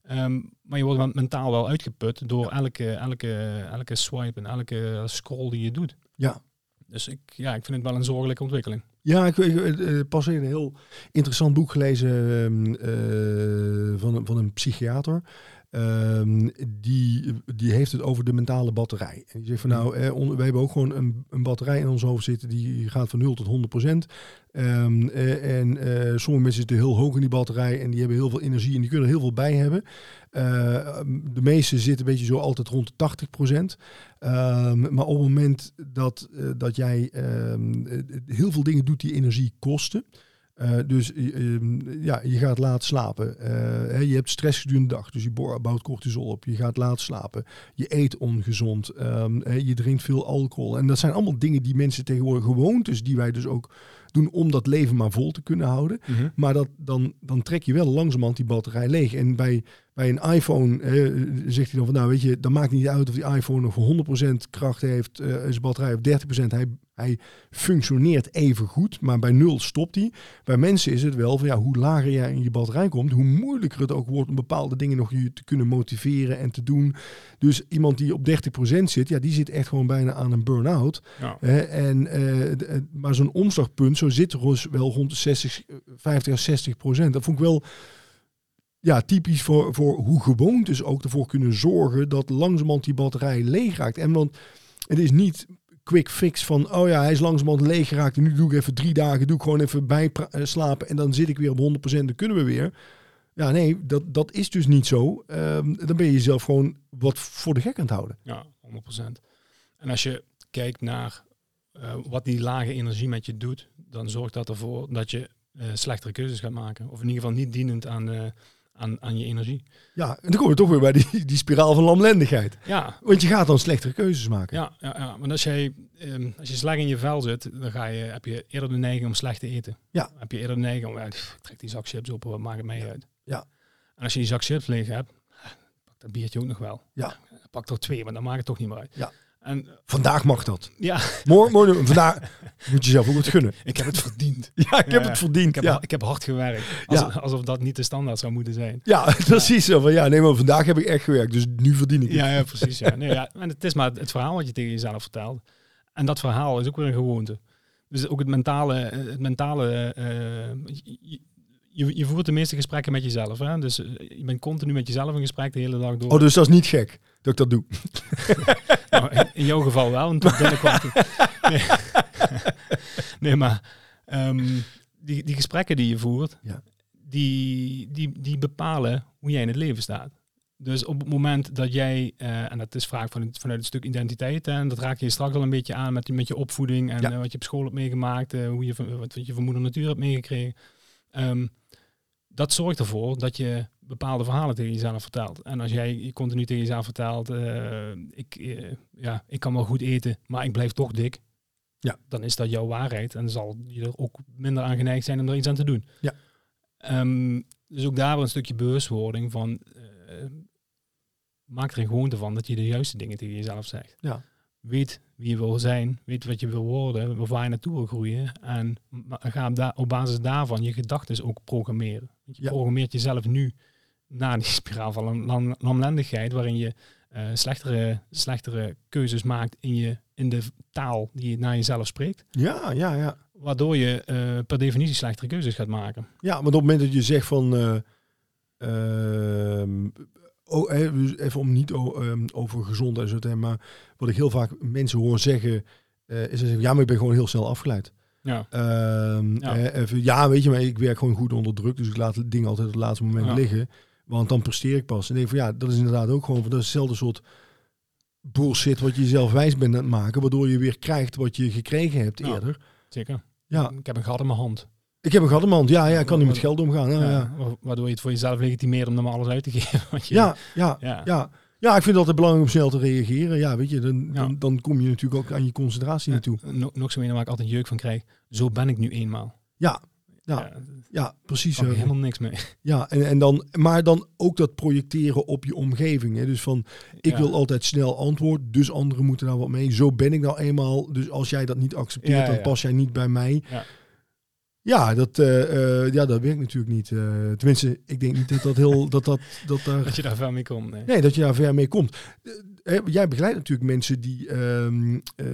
Ehm, maar je wordt mentaal wel uitgeput door elke, elke, elke swipe en elke scroll die je doet. Ja. Dus ik, ja, ik vind het wel een zorgelijke ontwikkeling. Ja, ik heb pas een heel interessant boek gelezen ehm, eh, van, van een psychiater. Ehm, die, die heeft het over de mentale batterij. En die zegt van nou, eh, on- we hebben ook gewoon een, een batterij in ons hoofd zitten die gaat van 0 tot 100 procent. Ehm, eh, en eh, sommige mensen zitten heel hoog in die batterij en die hebben heel veel energie en die kunnen er heel veel bij hebben. Eh, de meeste zitten een beetje zo altijd rond de 80 procent. Ehm, maar op het moment dat, eh, dat jij ehm, eh, heel veel dingen doet die energie kosten. Eh, dus eh, ehm, ja, je gaat laat slapen. Eh, hè, je hebt stress gedurende de dag, dus je bo- bouwt cortisol op. Je gaat laat slapen. Je eet ongezond. ehm, hè, je drinkt veel alcohol. En dat zijn allemaal dingen die mensen tegenwoordig gewoontes die wij dus ook doen om dat leven maar vol te kunnen houden. Maar dat, dan, dan trek je wel langzamerhand die batterij leeg. En bij, bij een iPhone eh, zegt hij dan van, nou weet je, dan maakt niet uit of die iPhone nog 100% kracht heeft, eh zijn batterij op 30%. Hij, hij functioneert even goed, maar bij nul stopt hij. Bij mensen is het wel van, ja, hoe lager jij in je batterij komt, hoe moeilijker het ook wordt om bepaalde dingen nog je te kunnen motiveren en te doen. Dus iemand die op 30% zit, ja, die zit echt gewoon bijna aan een burn-out. Ja. En, eh, eh, maar zo'n omslagpunt, zo zit er dus wel rond de 60, eh, 50 à 60 procent. Dat vond ik wel ja, typisch voor, voor hoe gewoontes ook ervoor kunnen zorgen dat langzamerhand die batterij leeg raakt. En want het is niet quick fix van, oh ja, hij is langzamerhand leeg geraakt en nu doe ik even drie dagen, doe ik gewoon even bij slapen en dan zit ik weer op 100% dan kunnen we weer. Ja, nee, dat, dat is dus niet zo. Ehm, dan ben je jezelf gewoon wat voor de gek aan het houden. Ja, 100%. En als je kijkt naar eh, wat die lage energie met je doet, dan zorgt dat ervoor dat je eh, slechtere keuzes gaat maken. Of in ieder geval niet dienend aan, eh, aan, aan je energie. Ja, en dan komen we toch weer bij die, die spiraal van lamlendigheid. Ja, Want je gaat dan slechtere keuzes maken. ja, ja, ja. want als, jij, ehm, als je slecht in je vel zit, dan ga je, heb je eerder de neiging om slecht te eten. Ja. Heb je eerder de neiging om, ja, pff, ik trek die zak chips op, wat maakt het mij uit. Ja. En als je die zak chips leeg hebt, pak dat biertje ook nog wel. Ja. Pak er twee, maar dan maakt het toch niet meer uit. Ja. En Vandaag mag dat. ja, Morgen, morgen vandaag moet je zelf ook wat gunnen. ik heb het verdiend. <laughs> Ja, ik heb Ja, het verdiend. Ik heb, ja. ik heb hard gewerkt. Alsof, Ja. alsof dat niet de standaard zou moeten zijn. <laughs> ja, precies. Zo van, ja, nee, maar vandaag heb ik echt gewerkt, dus nu verdien ik het. Ja, ja <laughs> precies. Ja. Nee, ja. En het is maar het verhaal wat je tegen jezelf vertelt. En dat verhaal is ook weer een gewoonte. Dus ook het mentale, eh, het mentale eh, je, je, je voert de meeste gesprekken met jezelf. Hè? Dus eh, je bent continu met jezelf in gesprek de hele dag door. Oh, dus dat is niet gek dat ik dat doe. <laughs> Nou, in- in jouw geval wel, want toen binnenkwam Nee. <laughs> nee, maar ehm, die, die gesprekken die je voert, Ja. die, die, die bepalen hoe jij in het leven staat. Dus op het moment dat jij, eh, en dat is vaak van, vanuit het stuk identiteit, hè, en dat raak je straks al een beetje aan met, met je opvoeding en Ja. eh, wat je op school hebt meegemaakt, eh, hoe je, wat je van moeder natuur hebt meegekregen. Ehm, dat zorgt ervoor dat je bepaalde verhalen tegen jezelf vertelt. En als jij je continu tegen jezelf vertelt, eh, ik, eh, ja, ik kan wel goed eten, maar ik blijf toch dik. Ja. Dan is dat jouw waarheid en zal je er ook minder aan geneigd zijn om er iets aan te doen. Ja. Ehm, dus ook daar wel een stukje bewustwording van, eh, maak er een gewoonte van dat je de juiste dingen tegen jezelf zegt. Ja. Weet wie je wil zijn, weet wat je wil worden, of waar je naartoe wil groeien. En ga op, da- op basis daarvan je gedachten ook programmeren. Je Ja. programmeert jezelf nu naar die spiraal van lam- lam- lamlendigheid, waarin je eh, slechtere, slechtere keuzes maakt in, je, in de taal die je naar jezelf spreekt. Ja, ja, ja. Waardoor je eh, per definitie slechtere keuzes gaat maken. Ja, maar op het moment dat je zegt van... oh, even om niet ehm, over gezondheid en zo te hebben, maar wat ik heel vaak mensen hoor zeggen... is dat ze zeggen, ja, maar ik ben gewoon heel snel afgeleid. Ja, Ehm, Ja. eh, even, ja, weet je, maar ik werk gewoon goed onder druk, dus ik laat dingen altijd op het laatste moment Ja. liggen. Want dan presteer ik pas. En ik denk van ja, dat is inderdaad ook gewoon van dat is hetzelfde soort bullshit wat je jezelf wijs bent aan het maken, waardoor je weer krijgt wat je gekregen hebt Ja. eerder. zeker. Ja, Ik heb een gat in mijn hand. ik heb een gat in mijn hand. Ja, ja, ik kan niet met geld omgaan. Ja, Ja, ja. wa- Waardoor je het voor jezelf legitimeert om er maar alles uit te <laughs> geven. je- Ja, ja, Ja. ja. Ik vind het altijd belangrijk om snel te reageren. Ja, weet je, dan, dan, dan kom je natuurlijk ook aan je concentratie naartoe. Eh, no- nog zo een waar ik altijd jeuk van krijg. Zo ben ik nu eenmaal. Ja, ja, ja, precies. kan eh, helemaal niks mee. Ja, en, en dan, maar dan ook dat projecteren op je omgeving. Hè? Dus van, ik Ja. wil altijd snel antwoord, dus anderen moeten daar wat mee. Zo ben ik nou eenmaal. Dus als jij dat niet accepteert, Ja, dan pas jij niet bij mij. Ja. Ja, dat, eh, eh, ja, dat werkt natuurlijk niet. tenminste, ik denk niet dat dat heel... <laughs> dat, dat, dat daar, Dat je daar ver mee komt. Nee. nee, dat je daar ver mee komt. Jij begeleidt natuurlijk mensen die ehm, eh,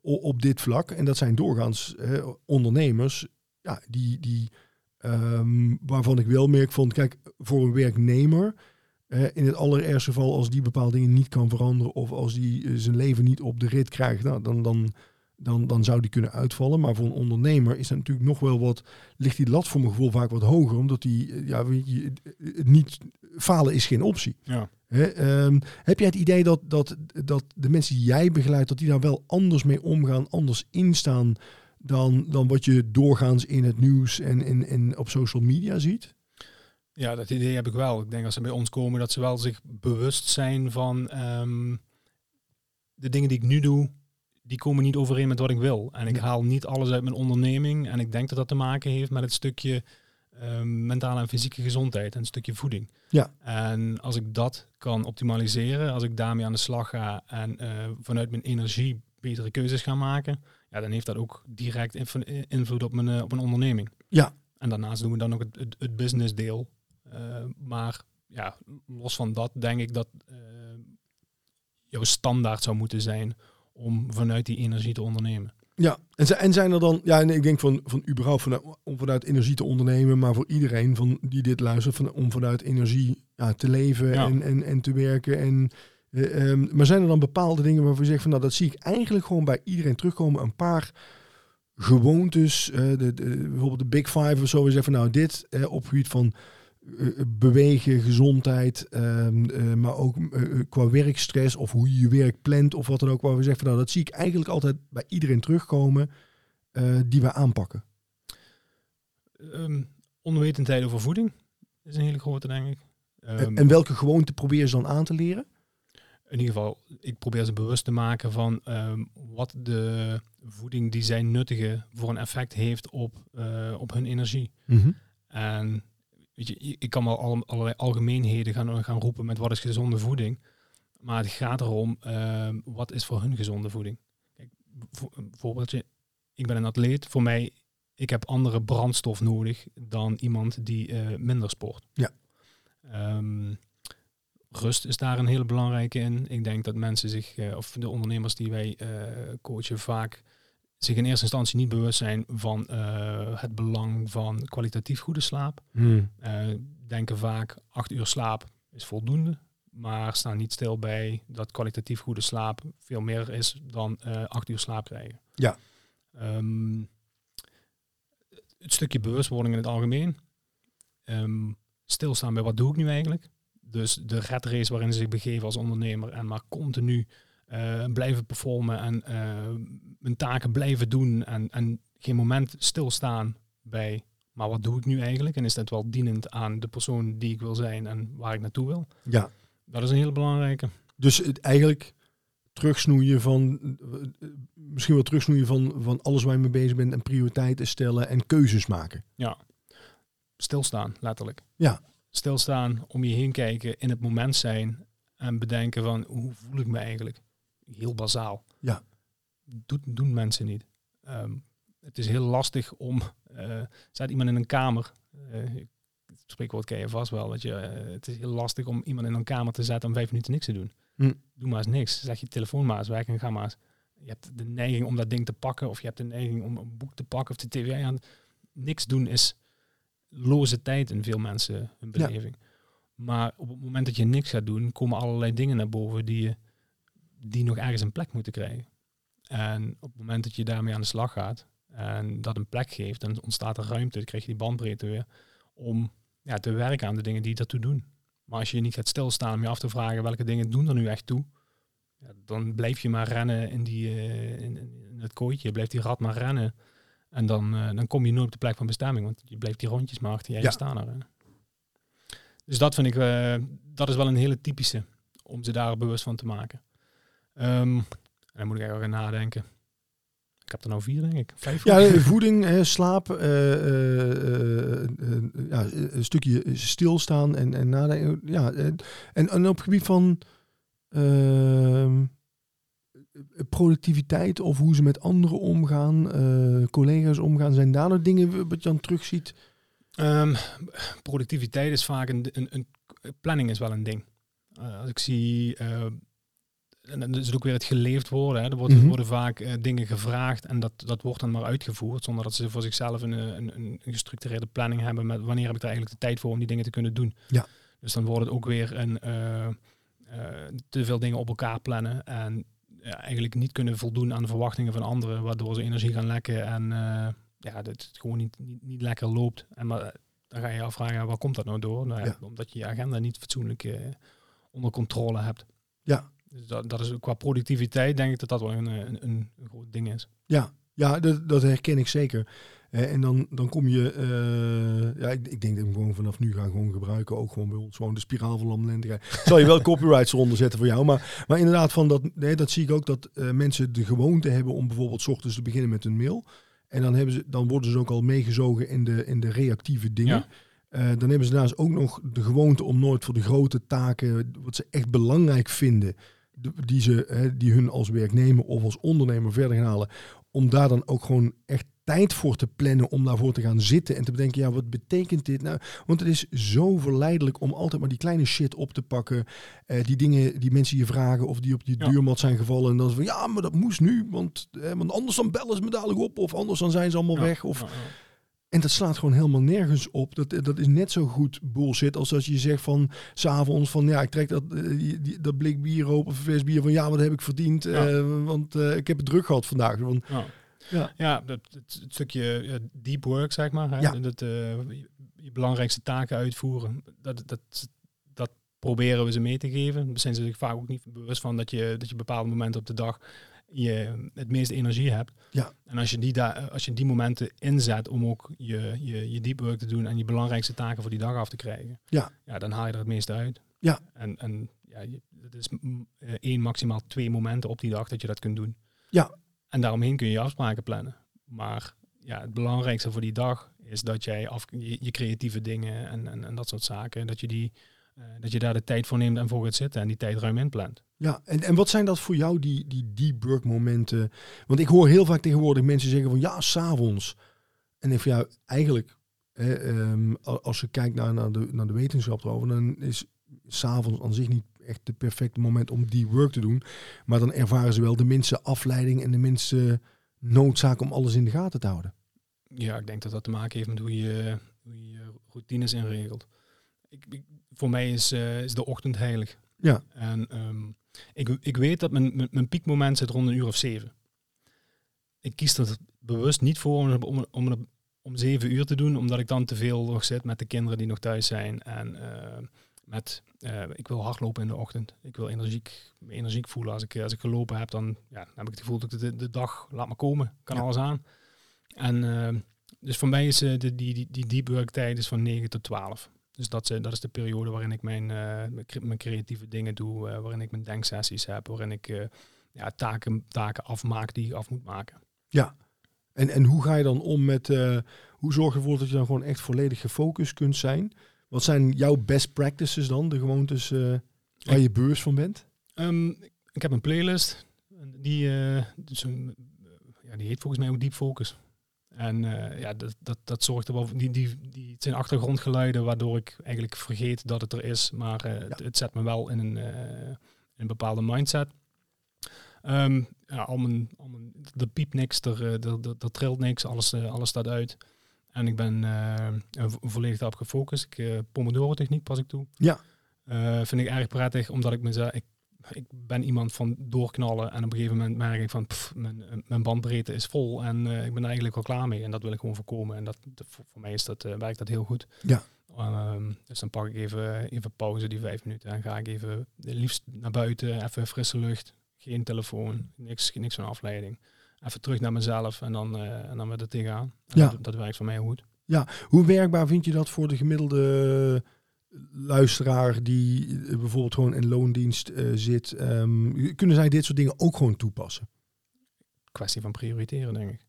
op dit vlak, en dat zijn doorgaans eh, ondernemers, ja, die, die, ehm, waarvan ik wel merk van, kijk, voor een werknemer, in het allerergste geval als die bepaalde dingen niet kan veranderen of als die eh, zijn leven niet op de rit krijgt, nou, dan, dan, dan, dan zou die kunnen uitvallen. Maar voor een ondernemer is dat natuurlijk nog wel wat, ligt die lat voor mijn gevoel vaak wat hoger, omdat die, eh, ja, weet je, niet, falen is geen optie. Ja. Ehm, heb jij het idee dat, dat, dat de mensen die jij begeleidt, dat die daar wel anders mee omgaan, anders instaan dan, dan wat je doorgaans in het nieuws en, en, en op social media ziet? ja, dat idee heb ik wel. Ik denk als ze bij ons komen dat ze wel zich bewust zijn van ehm, de dingen die ik nu doe, die komen niet overeen met wat ik wil. En ik haal niet alles uit mijn onderneming. En ik denk dat dat te maken heeft met het stukje ehm, mentale en fysieke gezondheid en het stukje voeding. Ja. En als ik dat kan optimaliseren, als ik daarmee aan de slag ga en eh, vanuit mijn energie betere keuzes ga maken, ja, dan heeft dat ook direct inv- invloed op mijn, eh, op mijn onderneming. Ja. En daarnaast doen we dan ook het, het, het business deel. Eh, maar ja, los van dat denk ik dat eh, jouw standaard zou moeten zijn om vanuit die energie te ondernemen. Ja, en, en zijn er dan, ja, en ik denk van, van überhaupt vanuit, om vanuit energie te ondernemen, maar voor iedereen van, die dit luistert, van, om vanuit energie ja, te leven Ja. en, en, en te werken. En, eh, ehm, maar zijn er dan bepaalde dingen waarvan je zegt van, nou, dat zie ik eigenlijk gewoon bij iedereen terugkomen, een paar gewoontes, eh, de, de, bijvoorbeeld de Big Five of zo, we zeggen van, nou, dit eh, op gebied van bewegen, gezondheid, ehm, eh, maar ook qua werkstress of hoe je je werk plant of wat dan ook, waar we zeggen van nou, dat zie ik eigenlijk altijd bij iedereen terugkomen die we aanpakken. Ehm onwetendheid over voeding is een hele grote, denk ik. En- en welke gewoonte probeer je dan aan te leren? In ieder geval, ik probeer ze bewust te maken van ehm, wat de voeding die zij nuttigen voor een effect heeft op, eh, op hun energie. En weet je, ik kan wel al, allerlei algemeenheden gaan, gaan roepen met wat is gezonde voeding. Maar het gaat erom, ehm, wat is voor hun gezonde voeding? Kijk, voor, een voorbeeldje, ik ben een atleet. Voor mij, ik heb andere brandstof nodig dan iemand die eh, minder sport. Ja. Ehm, rust is daar een hele belangrijke in. Ik denk dat mensen zich, eh, of de ondernemers die wij eh, coachen, vaak zich in eerste instantie niet bewust zijn van eh, het belang van kwalitatief goede slaap. Eh, denken vaak acht uur slaap is voldoende, maar staan niet stil bij dat kwalitatief goede slaap veel meer is dan acht uur slaap krijgen. Ja. Ehm, het stukje bewustwording in het algemeen. Ehm, stilstaan bij wat doe ik nu eigenlijk. Dus de red race waarin ze zich begeven als ondernemer en maar continu eh, blijven performen en eh, mijn taken blijven doen en, en geen moment stilstaan bij maar wat doe ik nu eigenlijk en is dat wel dienend aan de persoon die ik wil zijn en waar ik naartoe wil. Ja, Dat is een hele belangrijke. dus het eigenlijk terugsnoeien van, eh, misschien wel terugsnoeien van, van alles waar je mee bezig bent en prioriteiten stellen en keuzes maken. Stilstaan, letterlijk. Ja. Stilstaan, om je heen kijken, in het moment zijn en bedenken van hoe voel ik me eigenlijk? Heel bazaal. Ja. Doet, doen mensen niet. Ehm, het is heel lastig om, eh staat iemand in een kamer, eh, het spreekwoord ken je vast wel, dat je, eh, het is heel lastig om iemand in een kamer te zetten om vijf minuten niks te doen. Hm. Doe maar eens niks. Zeg je telefoon maar eens weg en ga maar eens. Je hebt de neiging om dat ding te pakken of je hebt de neiging om een boek te pakken of de tv aan. Niks doen is loze tijd in veel mensen hun Ja. beleving. Maar op het moment dat je niks gaat doen, komen allerlei dingen naar boven die, je, die nog ergens een plek moeten krijgen. En op het moment dat je daarmee aan de slag gaat en dat een plek geeft, dan ontstaat er ruimte, dan krijg je die bandbreedte weer, om ja, te werken aan de dingen die daartoe doen. Maar als je niet gaat stilstaan om je af te vragen welke dingen doen er nu echt toe, ja, dan blijf je maar rennen in, die, eh, in, in het kooitje, blijft die rat maar rennen. En dan, eh, dan kom je nooit op de plek van bestemming, want je blijft die rondjes maar achter je Ja. staan. Dus dat vind ik, eh, dat is wel een hele typische. om ze daar bewust van te maken. Ehm, en dan moet ik eigenlijk gaan nadenken. Ik heb er nou vier, denk ik. Vijf. Ja, <laughs> voeding, slaap, eh, ja, een stukje stilstaan en, en nadenken. Ja, en, en, en op het gebied van ehm, productiviteit of hoe ze met anderen omgaan, eh, collega's omgaan, zijn daar nog dingen wat je dan terugziet? Ehm, productiviteit is vaak een, een, een planning is wel een ding. Eh, als ik zie, eh, en dan is het ook weer het geleefd worden. Hè. Er wordt, Mhm. worden vaak dingen gevraagd en dat, dat wordt dan maar uitgevoerd, zonder dat ze voor zichzelf een, een, een gestructureerde planning hebben met wanneer heb ik er eigenlijk de tijd voor om die dingen te kunnen doen. Ja. Dus dan wordt het ook weer een te veel dingen op elkaar plannen en ja, eigenlijk niet kunnen voldoen aan de verwachtingen van anderen, waardoor ze energie gaan lekken en eh, ja, dat het gewoon niet, niet, niet lekker loopt. En maar, eh, dan ga je je afvragen, waar komt dat nou door? Nou, ja, Ja. Omdat je je agenda niet fatsoenlijk eh, onder controle hebt. Ja. Dus dat, dat is qua productiviteit denk ik dat dat wel een, een, een, een groot ding is. Ja, ja dat, dat herken ik zeker. En dan, dan kom je, eh, ja, ik, ik denk dat hem gewoon vanaf nu ga gewoon gebruiken. Ook gewoon bij ons, gewoon de spiraal van lamlendigheid. Zal je wel <laughs> copyrights eronder zetten voor jou. Maar, maar inderdaad, van dat, nee, dat zie ik ook dat eh, mensen de gewoonte hebben om bijvoorbeeld 's ochtends te beginnen met een mail. En dan, hebben ze, dan worden ze ook al meegezogen in de, in de reactieve dingen. Ja. Eh, dan hebben ze daarnaast ook nog de gewoonte om nooit voor de grote taken, wat ze echt belangrijk vinden, de- die, ze, hè, die hun als werknemer of als ondernemer verder gaan halen, om daar dan ook gewoon echt tijd voor te plannen, om daarvoor te gaan zitten en te bedenken, ja, wat betekent dit nou? Want het is zo verleidelijk om altijd maar die kleine shit op te pakken, eh, die dingen die mensen je vragen of die op die Ja. duurmat zijn gevallen en dan van, ja, maar dat moest nu, want, eh, want anders dan bellen ze me dadelijk op of anders dan zijn ze allemaal Ja, weg of en dat slaat gewoon helemaal nergens op. Dat, dat is net zo goed bullshit als als je zegt van s'avonds van ja, ik trek dat, eh, die, dat blik bier open fles bier van ja, wat heb ik verdiend? Ja. Eh, want eh, ik heb het druk gehad vandaag. Van, Ja. Ja. Ja, dat, het, het stukje deep work, zeg maar. Hè? Ja. Dat, eh, je, je belangrijkste taken uitvoeren. Dat, dat, dat proberen we ze mee te geven. Daar zijn ze zich vaak ook niet bewust van dat je, dat je bepaalde momenten op de dag je het meeste energie hebt. Ja. En als je die, daar als je die momenten inzet om ook je, je, je deep work te doen en je belangrijkste taken voor die dag af te krijgen, Ja. Ja, dan haal je er het meeste uit. Ja. En, en ja, het is eh, één, maximaal twee momenten op die dag dat je dat kunt doen. Ja. En daaromheen kun je afspraken plannen. Maar ja, het belangrijkste voor die dag is dat jij af, je, creatieve dingen en, en, en dat soort zaken, dat je, die, eh, dat je daar de tijd voor neemt en voor gaat zitten en die tijd ruim inplant. ja, en, en wat zijn dat voor jou, die, die work momenten? Want ik hoor heel vaak tegenwoordig mensen zeggen van ja, s'avonds. En ik ja, eigenlijk, hè, ehm, als je kijkt naar, naar, de, naar de wetenschap erover, dan is s'avonds aan zich niet echt het perfecte moment om deep work te doen. Maar dan ervaren ze wel de minste afleiding en de minste noodzaak om alles in de gaten te houden. Ja, ik denk dat dat te maken heeft met hoe je hoe je, routines inregelt. Ik, ik- voor mij is, eh, is de ochtend heilig. Ja. En ehm, ik, ik weet dat mijn, mijn, mijn piekmoment zit rond een uur of zeven. Ik kies er bewust niet voor om, om, om, om, om zeven uur te doen, omdat ik dan te veel nog zit met de kinderen die nog thuis zijn. En eh, met, eh, ik wil hardlopen in de ochtend. Ik wil energiek, me energiek voelen. Als ik, als ik gelopen heb, dan, ja, dan heb ik het gevoel dat ik de, de dag laat maar komen. Kan Ja. alles aan. En eh, dus voor mij is eh, de, die, die, die deep work tijd is van 9 tot 12. Dus dat, dat is de periode waarin ik mijn, eh, mijn cre- mijn creatieve dingen doe, eh, waarin ik mijn denksessies heb, waarin ik eh, ja, taken, taken afmaak die ik af moet maken. En, en hoe ga je dan om met, eh, hoe zorg je ervoor dat je dan gewoon echt volledig gefocust kunt zijn? Wat zijn jouw best practices dan, de gewoontes eh, waar je beurs van bent? Ehm, ik heb een playlist, die, eh, dus een, ja, die heet volgens mij ook Deep Focus. En eh, ja, dat, dat, dat zorgt er wel voor. Die, die, die, het zijn achtergrondgeluiden waardoor ik eigenlijk vergeet dat het er is. Maar eh, het, het zet me wel in een, eh, in een bepaalde mindset. Ehm, ja, al mijn, al mijn, er piept niks, er, eh, er, er, er trilt niks, alles, eh, alles staat uit. En ik ben eh, vo- volledig daarop gefocust. Ik, eh, Pomodoro-techniek pas ik toe. Ja. Eh, vind ik erg prettig, omdat ik mezelf... Ik, ik ben iemand van doorknallen en op een gegeven moment merk ik van pff, mijn, mijn bandbreedte is vol en ik ben er eigenlijk wel klaar mee en dat wil ik gewoon voorkomen en dat, voor, mij is dat, werkt dat heel goed. Ja. Ehm, dus dan pak ik even, even pauze, die vijf minuten en ga ik even liefst naar buiten, even frisse lucht, geen telefoon, niks, niks van afleiding. Even terug naar mezelf en dan, eh, en dan met het tegenaan. En Ja. Dat, dat werkt voor mij goed. Hoe werkbaar vind je dat voor de gemiddelde luisteraar die eh, bijvoorbeeld gewoon in loondienst eh, zit, ehm, kunnen zij dit soort dingen ook gewoon toepassen? Kwestie van prioriteren, denk ik.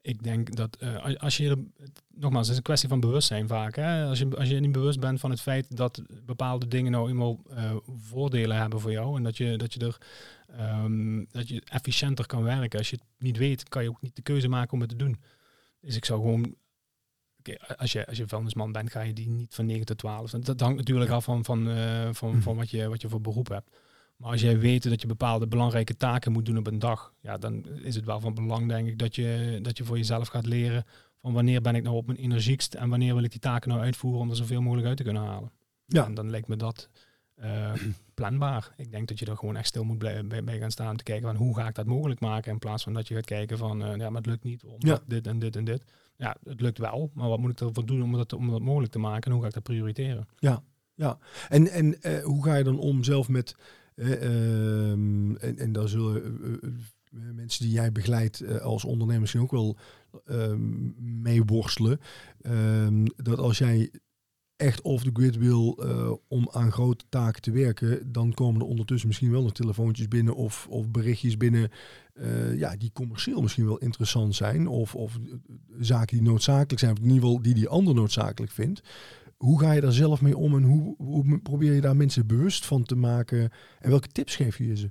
Ik denk dat eh, als- je, nogmaals, het is een kwestie van bewustzijn vaak. Hè? Als, je, als je niet bewust bent van het feit dat bepaalde dingen nou eenmaal eh, voordelen hebben voor jou en dat je, dat je er ehm, dat je efficiënter kan werken. Als je het niet weet, kan je ook niet de keuze maken om het te doen. Dus ik zou gewoon, als, je, als je vuilnisman bent, ga je die niet van 9 tot 12. Dat, hangt natuurlijk af van, van, eh, van, Mhm. van wat, je, wat je voor beroep hebt. Maar als jij weet dat je bepaalde belangrijke taken moet doen op een dag, ja, dan is het wel van belang, denk ik, dat je, dat je voor jezelf gaat leren van wanneer ben ik nou op mijn energiekst en wanneer wil ik die taken nou uitvoeren om er zoveel mogelijk uit te kunnen halen. Ja. En dan lijkt me dat eh, <clears throat> planbaar. Ik denk dat je er gewoon echt stil moet bij, bij gaan staan om te kijken van hoe ga ik dat mogelijk maken in plaats van dat je gaat kijken van ja, maar het lukt niet omdat dit en dit en dit. Ja, het lukt wel, maar wat moet ik ervoor doen om dat, om dat mogelijk te maken en hoe ga ik dat prioriteren? En, en eh, hoe ga je dan om zelf met, eh, ehm, en, en daar zullen eh, eh, mensen die jij begeleidt eh, als ondernemer misschien ook wel ehm, mee worstelen, ehm, dat als jij echt off the grid wil eh, om aan grote taken te werken, dan komen er ondertussen misschien wel nog telefoontjes binnen of, of berichtjes binnen eh, ja, die commercieel misschien wel interessant zijn of, of eh, zaken die noodzakelijk zijn, of in ieder geval die die ander noodzakelijk vindt. Hoe ga je daar zelf mee om en hoe, hoe probeer je daar mensen bewust van te maken en welke tips geef je ze?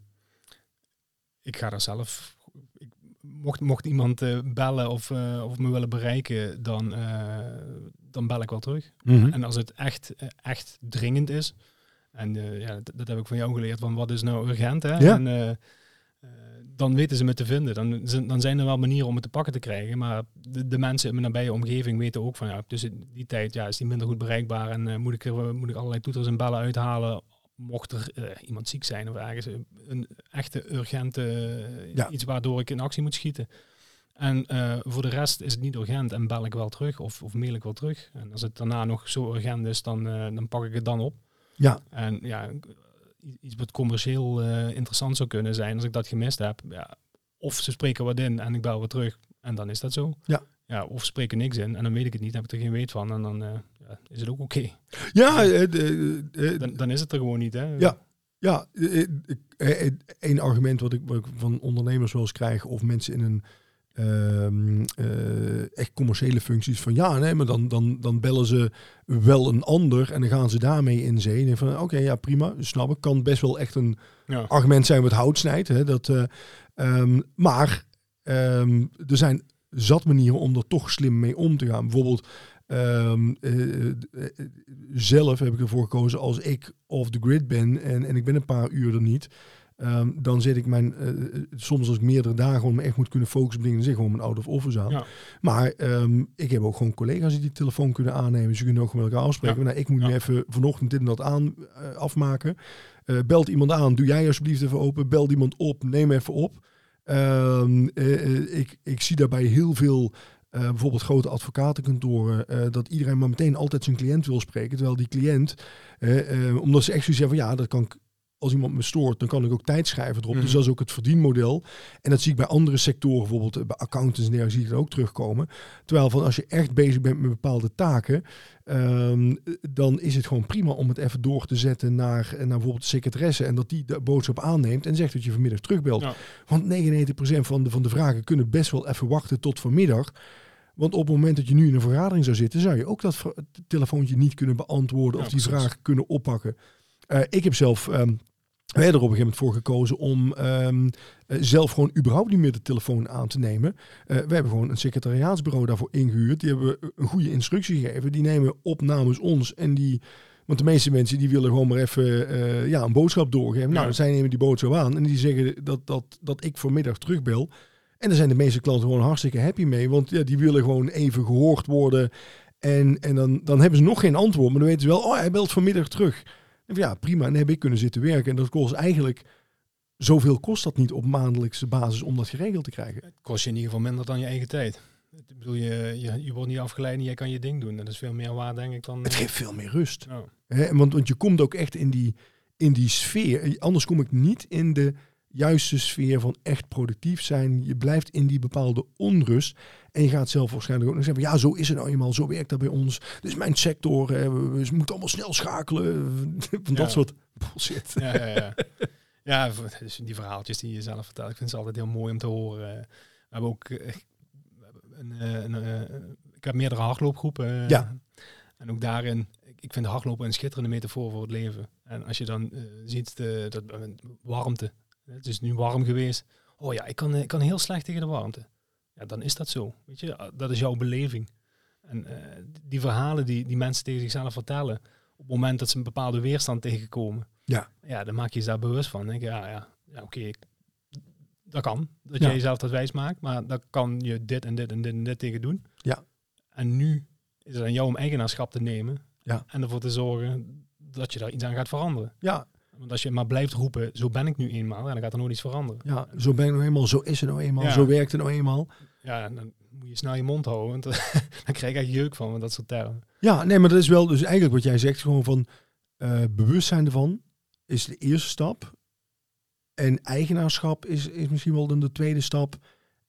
ik ga daar zelf. Ik, mocht, mocht iemand eh, bellen of, eh, of me willen bereiken, dan, eh, dan bel ik wel terug. En als het echt, echt dringend is, en ja, dat, dat heb ik van jou geleerd, van wat is nou urgent, hè? Ja. En, dan weten ze me te vinden. Dan, zijn- dan zijn er wel manieren om het te pakken te krijgen. Maar de, de mensen in mijn nabije omgeving weten ook van ja, tussen die tijd ja, is die minder goed bereikbaar. En eh, moet, ik er, moet ik allerlei toeters en bellen uithalen. Mocht er eh, iemand ziek zijn of ergens een, een echte urgente eh, Ja. iets waardoor ik in actie moet schieten. En eh, voor de rest is het niet urgent en bel ik wel terug of, of mail ik wel terug. En als het daarna nog zo urgent is, dan, eh, dan pak ik het dan op. Ja, En ja, iets wat commercieel eh, interessant zou kunnen zijn als ik dat gemist heb. Ja, of ze spreken wat in en ik bel weer terug en dan is dat zo. Ja. ja of ze spreken niks in en dan weet ik het niet, heb ik er geen weet van en dan eh, ja, is het ook oké. ja, eh, Dan, dan is het er gewoon niet, hè? Ja. Ja, één argument wat ik, wat ik van ondernemers wel eens krijg, of mensen in een ehm, eh, echt commerciële functies, van ja, nee, maar dan, dan, dan bellen ze wel een ander en dan gaan ze daarmee in zee. En van oké, ja, prima, snap ik. Kan best wel echt een Ja. argument zijn wat hout snijdt. Hè, dat, eh, ehm, maar ehm, er zijn zat manieren om er toch slim mee om te gaan. Bijvoorbeeld eh, zelf heb ik ervoor gekozen als ik off the grid ben en, en ik ben een paar uur er niet. Ehm, dan zet ik mijn, eh, soms als ik meerdere dagen gewoon me echt moet kunnen focussen op dingen, zeg gewoon mijn out of office aan. Ja. Maar ehm, ik heb ook gewoon collega's die die telefoon kunnen aannemen. Ze kunnen ook met elkaar afspreken. Ja. Nou, ik moet nu even vanochtend dit en dat aan eh, afmaken. Eh, belt iemand aan, doe jij alsjeblieft even open. Belt iemand op, neem even op. Ehm, eh, eh, ik, ik zie daarbij heel veel, eh, bijvoorbeeld grote advocatenkantoren, eh, dat iedereen maar meteen altijd zijn cliënt wil spreken. Terwijl die cliënt, eh, eh, omdat ze echt zoiets hebben van ja, dat kan ik, als iemand me stoort, dan kan ik ook tijd schrijven erop. Mhm. Dus dat is ook het verdienmodel. En dat zie ik bij andere sectoren, bijvoorbeeld bij accountants en dergelijke, zie ik dat ook terugkomen. Terwijl van als je echt bezig bent met bepaalde taken, ehm, dan is het gewoon prima om het even door te zetten naar, naar bijvoorbeeld de secretaresse. En dat die de boodschap aanneemt en zegt dat je vanmiddag terugbelt. Ja. Want 99% van de, van de vragen kunnen best wel even wachten tot vanmiddag. Want op het moment dat je nu in een vergadering zou zitten, zou je ook dat telefoontje niet kunnen beantwoorden Ja, of die precies. vraag kunnen oppakken. Eh, ik heb zelf hebben er op een gegeven moment voor gekozen om ehm, eh, zelf gewoon überhaupt niet meer de telefoon aan te nemen. Eh, we hebben gewoon een secretariaatsbureau daarvoor ingehuurd. Die hebben een goede instructie gegeven. Die nemen op namens ons en die... Want de meeste mensen die willen gewoon maar even ja, een boodschap doorgeven. Nou, Ja. zij nemen die boodschap aan en die zeggen dat, dat, dat ik vanmiddag terugbel. En daar zijn de meeste klanten gewoon hartstikke happy mee. Want ja, die willen gewoon even gehoord worden. En, en dan, dan hebben ze nog geen antwoord. Maar dan weten ze wel, oh, hij belt vanmiddag terug. En ja, prima. En dan heb ik kunnen zitten werken. En dat kost eigenlijk... Zoveel kost dat niet op maandelijkse basis om dat geregeld te krijgen. Het kost je in ieder geval minder dan je eigen tijd. Ik bedoel, je, je, je wordt niet afgeleid en jij kan je ding doen. Dat is veel meer waar, denk ik, dan... Het geeft veel meer rust. Hè, want, want je komt ook echt in die, in die sfeer. Anders kom ik niet in de juiste sfeer van echt productief zijn. Je blijft in die bepaalde onrust. En je gaat zelf waarschijnlijk ook nog zeggen, ja, zo is het nou eenmaal, zo werkt dat bij ons. Is mijn sector, hè. We, we moeten allemaal snel schakelen. <laughs> Van dat soort bullshit. Ja, ja, ja. ja, dus die verhaaltjes die je zelf vertelt, ik vind ze altijd heel mooi om te horen. We hebben ook eh, een, eh, een, een, ik heb meerdere hardloopgroepen. Ja. En ook daarin, ik vind hardlopen een schitterende metafoor voor het leven. En als je dan uh, ziet de, dat warmte, het is nu warm geweest. Oh ja, ik kan, ik kan heel slecht tegen de warmte. Ja, dan is dat zo. Weet je, dat is jouw beleving. En uh, die verhalen die, die mensen tegen zichzelf vertellen, op het moment dat ze een bepaalde weerstand tegenkomen, ja, ja dan maak je je daar bewust van. Denk je, ja, ja, ja oké, dat kan. Dat ja. je jezelf dat wijs maakt, maar dan kan je dit en dit en dit en dit tegen doen. Ja. En nu is het aan jou om eigenaarschap te nemen ja. en ervoor te zorgen dat je daar iets aan gaat veranderen. Ja. Want als je maar blijft roepen, zo ben ik nu eenmaal, en dan gaat er nooit iets veranderen. Ja, zo ben ik nou eenmaal, zo is het nou eenmaal, ja. zo werkt het nou eenmaal. Ja, dan moet je snel je mond houden, want <laughs> dan krijg je jeuk van, met dat soort termen. Ja, nee, maar dat is wel dus eigenlijk wat jij zegt, gewoon van uh, bewustzijn ervan is de eerste stap. En eigenaarschap is, is misschien wel dan de tweede stap.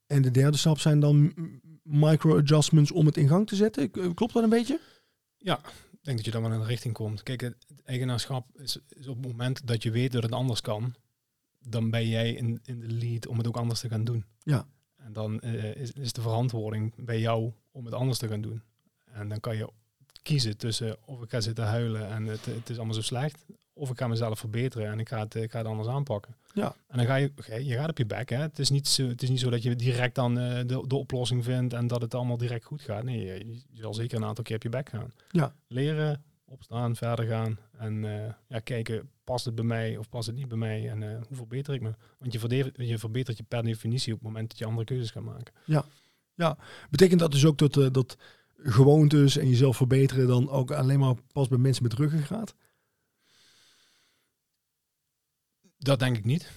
En de derde stap zijn dan micro-adjustments om het in gang te zetten. Klopt dat een beetje? Ja, ik denk dat je dan wel in de richting komt. Kijk, het eigenaarschap is, is, op het moment dat je weet dat het anders kan, dan ben jij in, in de lead om het ook anders te gaan doen. Ja. En dan uh, is, is de verantwoording bij jou om het anders te gaan doen. En dan kan je kiezen tussen of ik ga zitten huilen en het, het is allemaal zo slecht, of ik ga mezelf verbeteren en ik ga het, ik ga het anders aanpakken. Ja. En dan ga je, je gaat op je bek. Hè. Het, is niet zo, het is niet zo dat je direct dan uh, de, de oplossing vindt en dat het allemaal direct goed gaat. Nee, je, je zal zeker een aantal keer op je bek gaan. Ja. Leren, opstaan, verder gaan en uh, ja, kijken, past het bij mij of past het niet bij mij en uh, hoe verbeter ik me? Want je verbetert, je verbetert je per definitie op het moment dat je andere keuzes gaat maken. Ja, ja. betekent dat dus ook dat, dat gewoontes en jezelf verbeteren dan ook alleen maar pas bij mensen met ruggengraat? Dat denk ik niet.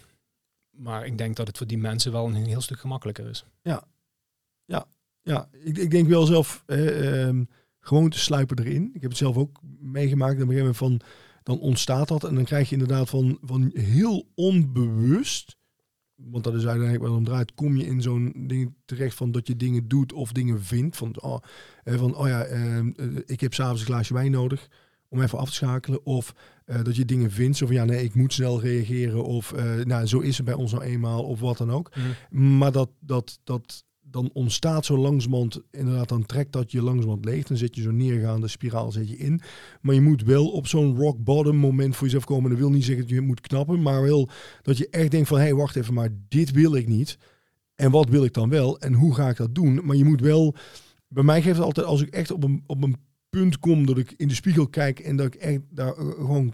Maar ik denk dat het voor die mensen wel een heel stuk gemakkelijker is. Ja, ja, ja. Ik, ik denk wel zelf eh, um, gewoon te sluipen erin. Ik heb het zelf ook meegemaakt. Dan begin van, dan ontstaat dat en dan krijg je inderdaad van, van heel onbewust, want dat is uiteindelijk waarom draait, kom je in zo'n ding terecht van dat je dingen doet of dingen vindt. Van, oh, van, oh ja, uh, ik heb s'avonds een glaasje wijn nodig om even af te schakelen. Of uh, dat je dingen vindt, zo van ja, nee, ik moet snel reageren. Of uh, nou, zo is het bij ons nou eenmaal, of wat dan ook. Mm. Maar dat, dat, dat dan ontstaat zo langzamerhand, inderdaad, dan trekt dat je langzamerhand leeg. Dan zit je zo neergaande spiraal zet je in. Maar je moet wel op zo'n rock bottom moment voor jezelf komen. Dat wil niet zeggen dat je moet knappen, maar wel dat je echt denkt van, hé, hey, wacht even, maar dit wil ik niet. En wat wil ik dan wel? En hoe ga ik dat doen? Maar je moet wel, bij mij geeft het altijd, als ik echt op een, op een punt kom dat ik in de spiegel kijk en dat ik echt daar uh, gewoon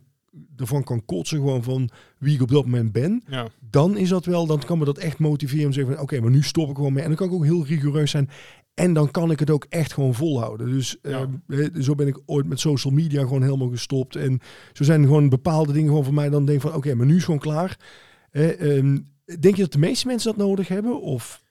ervan kan kotsen, gewoon van wie ik op dat moment ben, ja. dan is dat wel, dan kan me dat echt motiveren om te zeggen van oké, okay, maar nu stop ik gewoon mee. En dan kan ik ook heel rigoureus zijn. En dan kan ik het ook echt gewoon volhouden. Dus ja. uh, zo ben ik ooit met social media gewoon helemaal gestopt. En zo zijn gewoon bepaalde dingen gewoon voor mij dan denk van oké, okay, maar nu is gewoon klaar. Uh, um, denk je dat de meeste mensen dat nodig hebben? Of?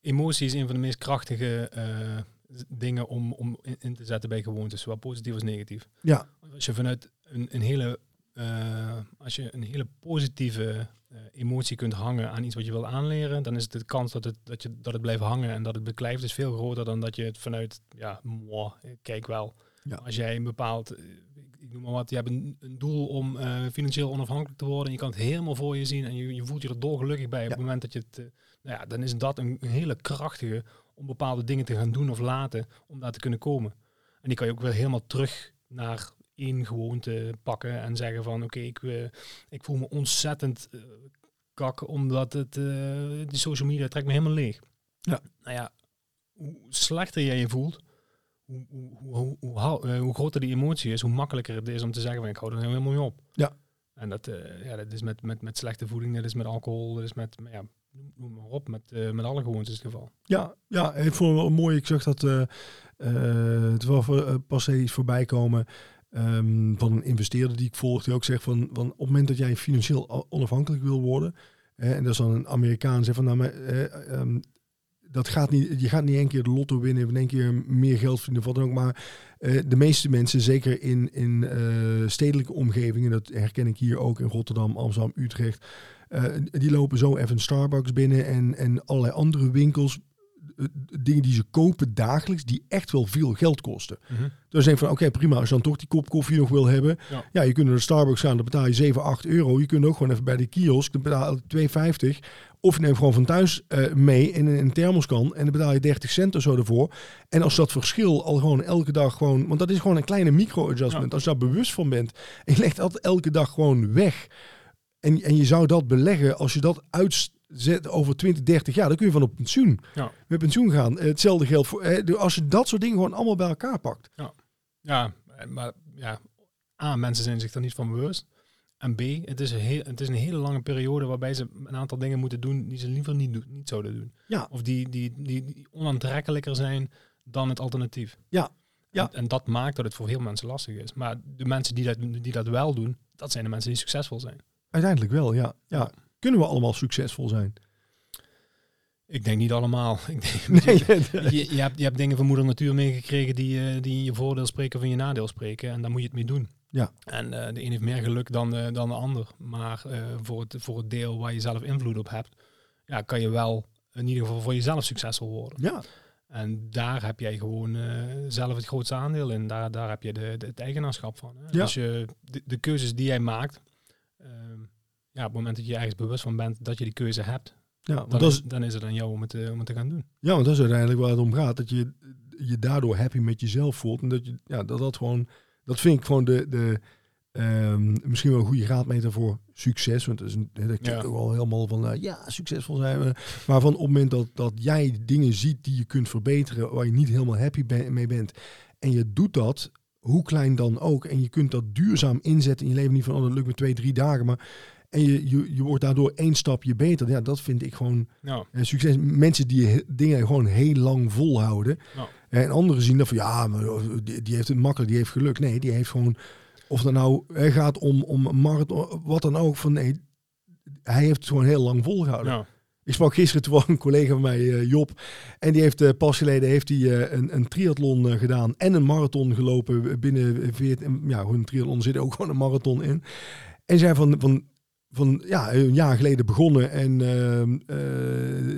Emotie is een van de meest krachtige uh, dingen om, om in, te zetten bij gewoontes, zowel positief als negatief. Ja. Als je vanuit een, een hele, uh, als je een hele positieve uh, emotie kunt hangen aan iets wat je wil aanleren, dan is de kans dat het, dat je, dat het blijft hangen en dat het beklijft is veel groter dan dat je het vanuit, ja, moi, kijk wel. Ja. Als jij een bepaald, ik noem maar wat, je hebt een, een doel om uh, financieel onafhankelijk te worden en je kan het helemaal voor je zien en je, je voelt je er dolgelukkig bij ja. op het moment dat je het, nou ja, dan is dat een, een hele krachtige om bepaalde dingen te gaan doen of laten om daar te kunnen komen. En die kan je ook weer helemaal terug naar één gewoonte pakken en zeggen van oké, okay, ik, uh, ik voel me ontzettend uh, kak omdat het, uh, de social media trekt me helemaal leeg. Ja. Nou ja, hoe slechter jij je voelt, hoe, hoe, hoe, hoe, groter die emotie is, hoe makkelijker het is om te zeggen van ik hou er helemaal mee op. Ja. En dat, ja, dat is met, met, met slechte voeding, dat is met alcohol, dat is met, ja, noem maar op, met, uh, met alle gewoontes het geval. Ja, ja, ik vond het wel mooi. Ik zag dat uh, uh, het wel uh, pas iets voorbij komen um, van een investeerder die ik volg, die ook zegt van, van op het moment dat jij financieel onafhankelijk wil worden, en dat is dan een Amerikaan, zegt van nou, maar, um, dat gaat niet, je gaat niet één keer de lotto winnen, of in één keer meer geld verdienen of wat dan ook, maar eh, de meeste mensen, zeker in, in eh, stedelijke omgevingen, dat herken ik hier ook in Rotterdam, Amsterdam, Utrecht, eh, die lopen zo even Starbucks binnen en, en allerlei andere winkels. Eh, dingen die ze kopen dagelijks, die echt wel veel geld kosten. Mhm. Dus denk van, oké, prima, als je dan toch die kop koffie nog wil hebben. Ja. Ja, je kunt naar de Starbucks gaan, dan betaal je 7, 8 euro. Je kunt ook gewoon even bij de kiosk, dan betaal je 2,50. Of je neemt gewoon van thuis eh, mee in een, thermoskan en dan betaal je 30 cent of zo ervoor. En als dat verschil al gewoon elke dag gewoon, want dat is gewoon een kleine micro-adjustment. Ja. Als je daar bewust van bent en je legt dat elke dag gewoon weg. En, en je zou dat beleggen, als je dat uitzet over 20, 30 jaar, dan kun je van op pensioen. Ja. Met pensioen gaan. Eh, Hetzelfde geldt voor, als je dat soort dingen gewoon allemaal bij elkaar pakt. Ja, eh, maar ja, A, mensen zijn zich er niet van bewust. En B, het is, een heel, het is een hele lange periode waarbij ze een aantal dingen moeten doen die ze liever niet, doen, niet zouden doen. Ja. Of die, die, die, die onaantrekkelijker zijn dan het alternatief. Ja. Ja. En, en dat maakt dat het voor heel mensen lastig is. Maar de mensen die dat, die dat wel doen, dat zijn de mensen die succesvol zijn. Uiteindelijk wel, ja. ja. Kunnen we allemaal succesvol zijn? Ik denk niet allemaal. <laughs> Ik denk, <laughs> Nee, je, je, hebt, je hebt dingen van moeder natuur meegekregen die, eh, die in je voordeel spreken of in je nadeel spreken. En daar moet je het mee doen. Ja. En eh, de een heeft meer geluk dan, eh, dan de ander. Maar voor, het, voor het deel waar je zelf invloed op hebt, ja, kan je wel in ieder geval voor jezelf succesvol worden. ja. En daar heb jij gewoon zelf het grootste aandeel in. Daar, daar heb je de, de- het eigenaarschap van. Hè? Ja. Dus je, de, de keuzes die jij maakt, ehm, ja, op het moment dat je ergens bewust van bent dat je die keuze hebt, Ja, want dan, dat is, is, dan is het aan jou om het, eh, om het te gaan doen. ja, want dat is uiteindelijk waar het om gaat. Dat je je daardoor happy met jezelf voelt. En dat je, ja, dat dat gewoon, dat vind ik gewoon de, de ehm, misschien wel een goede graadmeter voor succes. Want dat, is een, dat Ja. ook wel helemaal van, eh, ja, succesvol zijn we. Maar van op het moment dat, dat jij dingen ziet die je kunt verbeteren, waar je niet helemaal happy ben- mee bent. En je doet dat, hoe klein dan ook. En je kunt dat duurzaam inzetten in je leven. Niet van, oh, dat lukt me twee, drie dagen. Maar en je, je, je wordt daardoor één stapje beter. Ja, dat vind ik gewoon Ja. eh, succes. Mensen die dingen gewoon heel lang volhouden. Ja. En anderen zien dat van ja, maar oh, die, die heeft het makkelijk, die heeft geluk. Nee, die heeft gewoon, of dat nou eh, gaat om, om een marathon, wat dan ook. Van nee, hij heeft het gewoon heel lang volgehouden. Ja. Ik sprak gisteren toevallig een collega van mij, eh, Job. En die heeft eh, pas geleden heeft hij, eh, een, een triathlon eh, gedaan en een marathon gelopen binnen 14. Ja, hun triathlon zit ook gewoon een marathon in. En zei van, van, van ja, een jaar geleden begonnen en, ehm, eh,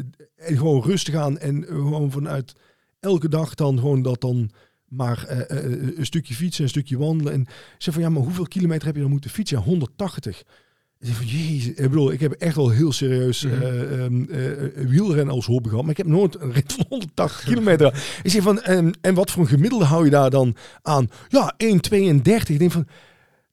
en gewoon rustig aan en gewoon vanuit elke dag dan gewoon dat dan maar eh, eh, een stukje fietsen, een stukje wandelen. En zei van ja, maar hoeveel kilometer heb je dan moeten fietsen? Ja, 180. Ik van jezus, ik bedoel, ik heb echt wel heel serieus Mhm. eh, ehm, eh, wielrennen als hobby gehad, maar ik heb nooit een rit van 180 kilometer. Ik zeg van, en, en wat voor een gemiddelde hou je daar dan aan? Ja, 1,32. Ik denk van,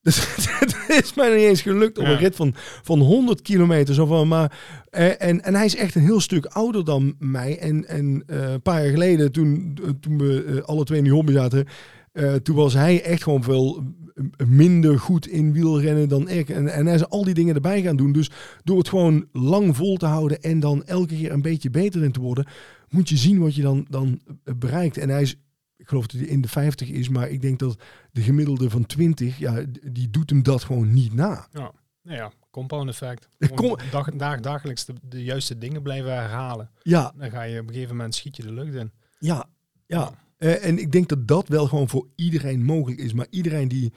dus, <laughs> het is mij niet eens gelukt op Ja. een rit van, van 100 kilometer. Zo van, maar, eh, en, en hij is echt een heel stuk ouder dan mij. En, en eh, een paar jaar geleden, toen, toen we eh, alle twee in die hobby zaten, eh, toen was hij echt gewoon veel eh, minder goed in wielrennen dan ik. En, en hij is al die dingen erbij gaan doen. Dus door het gewoon lang vol te houden en dan elke keer een beetje beter in te worden, moet je zien wat je dan, dan eh, bereikt. En hij is, ik geloof dat hij in de 50 is, maar ik denk dat de gemiddelde van 20, ja, die doet hem dat gewoon niet na. Nou ja, compound effect. <laughs> Ja, kom- dag, dag, dagelijks de, de juiste dingen blijven herhalen. Ja, Dan ga je op een gegeven moment schiet je de lucht in. ja, ja. Eh, en ik denk dat dat wel gewoon voor iedereen mogelijk is. Maar iedereen die,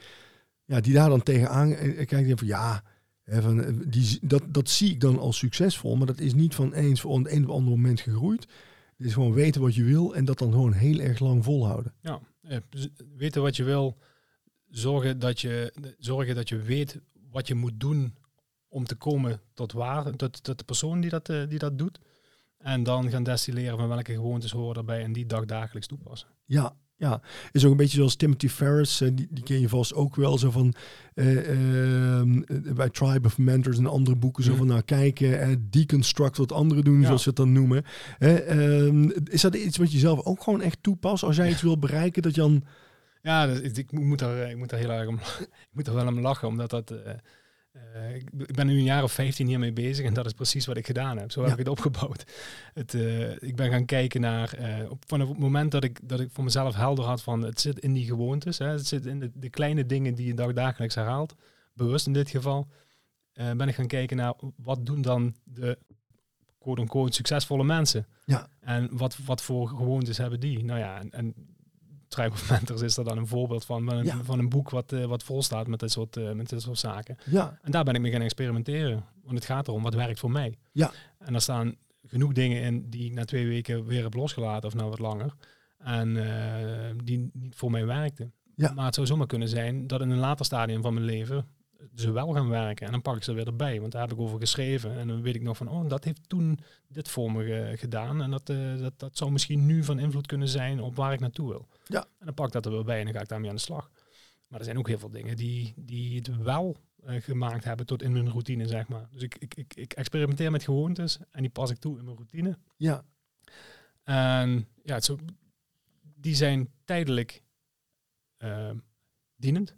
ja, die daar dan tegenaan eh, kijkt, die denkt van ja, hè, van, eh, die, dat, dat zie ik dan als succesvol. Maar dat is niet van eens voor een of ander moment gegroeid. Het is gewoon weten wat je wil en dat dan gewoon heel erg lang volhouden. Ja, eh, weten wat je wil. Zorgen dat je, zorgen dat je weet wat je moet doen om te komen tot waar, tot, tot de persoon die dat, eh, die dat doet. En dan gaan destilleren van welke gewoontes horen erbij en die dag dagelijks toepassen. Ja, ja. Is ook een beetje zoals Timothy Ferris, eh, die, die ken je vast ook wel. Zo van eh, ehm, eh, bij Tribe of Mentors en andere boeken. Zo van nou kijken, eh, deconstruct wat anderen doen, Ja. zoals ze het dan noemen. Ehm, is dat iets wat je zelf ook gewoon echt toepast? Als jij iets wil bereiken, dat je dan. Ja, dus ik, ik moet daar, ik moet daar heel erg om, <laughs> ik moet er wel om lachen, omdat dat, eh, ik, ik ben nu een jaar of 15 hiermee bezig en dat is precies wat ik gedaan heb. Zo heb Ja. ik het opgebouwd. Het, eh, ik ben gaan kijken naar, eh, op, vanaf het moment dat ik, dat ik voor mezelf helder had van het zit in die gewoontes, hè, het zit in de, de kleine dingen die je dag dagelijks herhaalt, bewust in dit geval, ben ik gaan kijken naar wat doen dan de quote-unquote succesvolle mensen. Ja. En wat, wat voor gewoontes hebben die? Nou ja, en, en Tribe of Mentors is er dan een voorbeeld van. Van een, Ja. van een boek wat, eh, wat vol staat met dit, soort, eh, met dit soort zaken. Ja, En daar ben ik mee gaan experimenteren. Want het gaat erom, wat werkt voor mij? Ja. En daar staan genoeg dingen in die ik na twee weken weer heb losgelaten of nou wat langer. En eh, die niet voor mij werkten. Ja. Maar het zou zomaar kunnen zijn dat in een later stadium van mijn leven ze wel gaan werken. En dan pak ik ze weer erbij. Want daar heb ik over geschreven. En dan weet ik nog van, oh, dat heeft toen dit voor me ge- gedaan. En dat, dat, dat zou misschien nu van invloed kunnen zijn op waar ik naartoe wil. Ja. En dan pak ik dat er weer bij en dan ga ik daarmee aan de slag. Maar er zijn ook heel veel dingen die, die het wel eh, gemaakt hebben tot in mijn routine, zeg maar. Dus ik, ik, ik, ik experimenteer met gewoontes en die pas ik toe in mijn routine. ja, En ja, het zo, die zijn tijdelijk eh, dienend.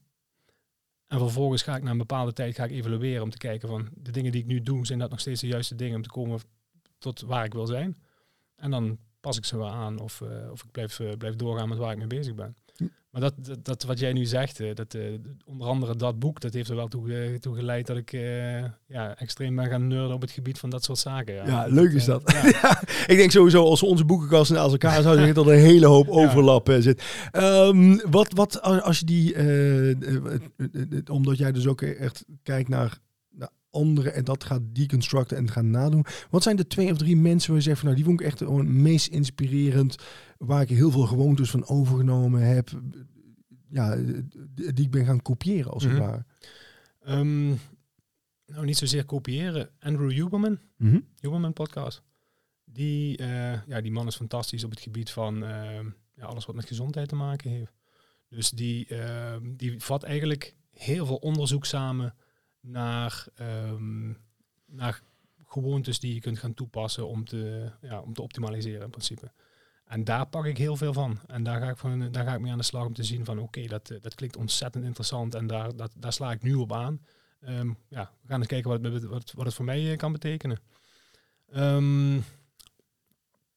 En vervolgens ga ik na een bepaalde tijd ga ik evalueren om te kijken van de dingen die ik nu doe, zijn dat nog steeds de juiste dingen om te komen tot waar ik wil zijn. En dan pas ik ze weer aan of, eh, of ik blijf, eh, blijf doorgaan met waar ik mee bezig ben. Hm. Maar dat, dat, dat wat jij nu zegt, eh, dat, onder andere dat boek, dat heeft er wel toe, toe geleid dat ik ja, extreem ben gaan nerden op het gebied van dat soort zaken. Ja, Ja, leuk is dat. <laughs> ja. ik denk sowieso als we onze boekenkast naast elkaar zouden zeggen dat er een hele hoop overlap zit. Ehm, wat, wat als als je die, omdat jij dus ook echt kijkt naar anderen en dat gaat deconstructen en gaat nadoen. Wat zijn de twee of drie mensen waar je zegt van nou die vond ik echt het meest inspirerend, waar ik heel veel gewoontes van overgenomen heb, ja, die ik ben gaan kopiëren als het Mhm. ware. Ehm, nou, niet zozeer kopiëren. Andrew Huberman, Mhm. Huberman podcast. Die, eh, ja, die man is fantastisch op het gebied van ehm, ja, alles wat met gezondheid te maken heeft. Dus die, ehm, die vat eigenlijk heel veel onderzoek samen naar, ehm, naar gewoontes die je kunt gaan toepassen om te, ja, om te optimaliseren in principe. En daar pak ik heel veel van. En daar ga ik, van, daar ga ik mee aan de slag om te zien van oké, dat, eh, dat klinkt ontzettend interessant en daar, dat, daar sla ik nu op aan. Ehm, ja, we gaan eens kijken wat het, wat, wat het voor mij eh, kan betekenen. Ehm,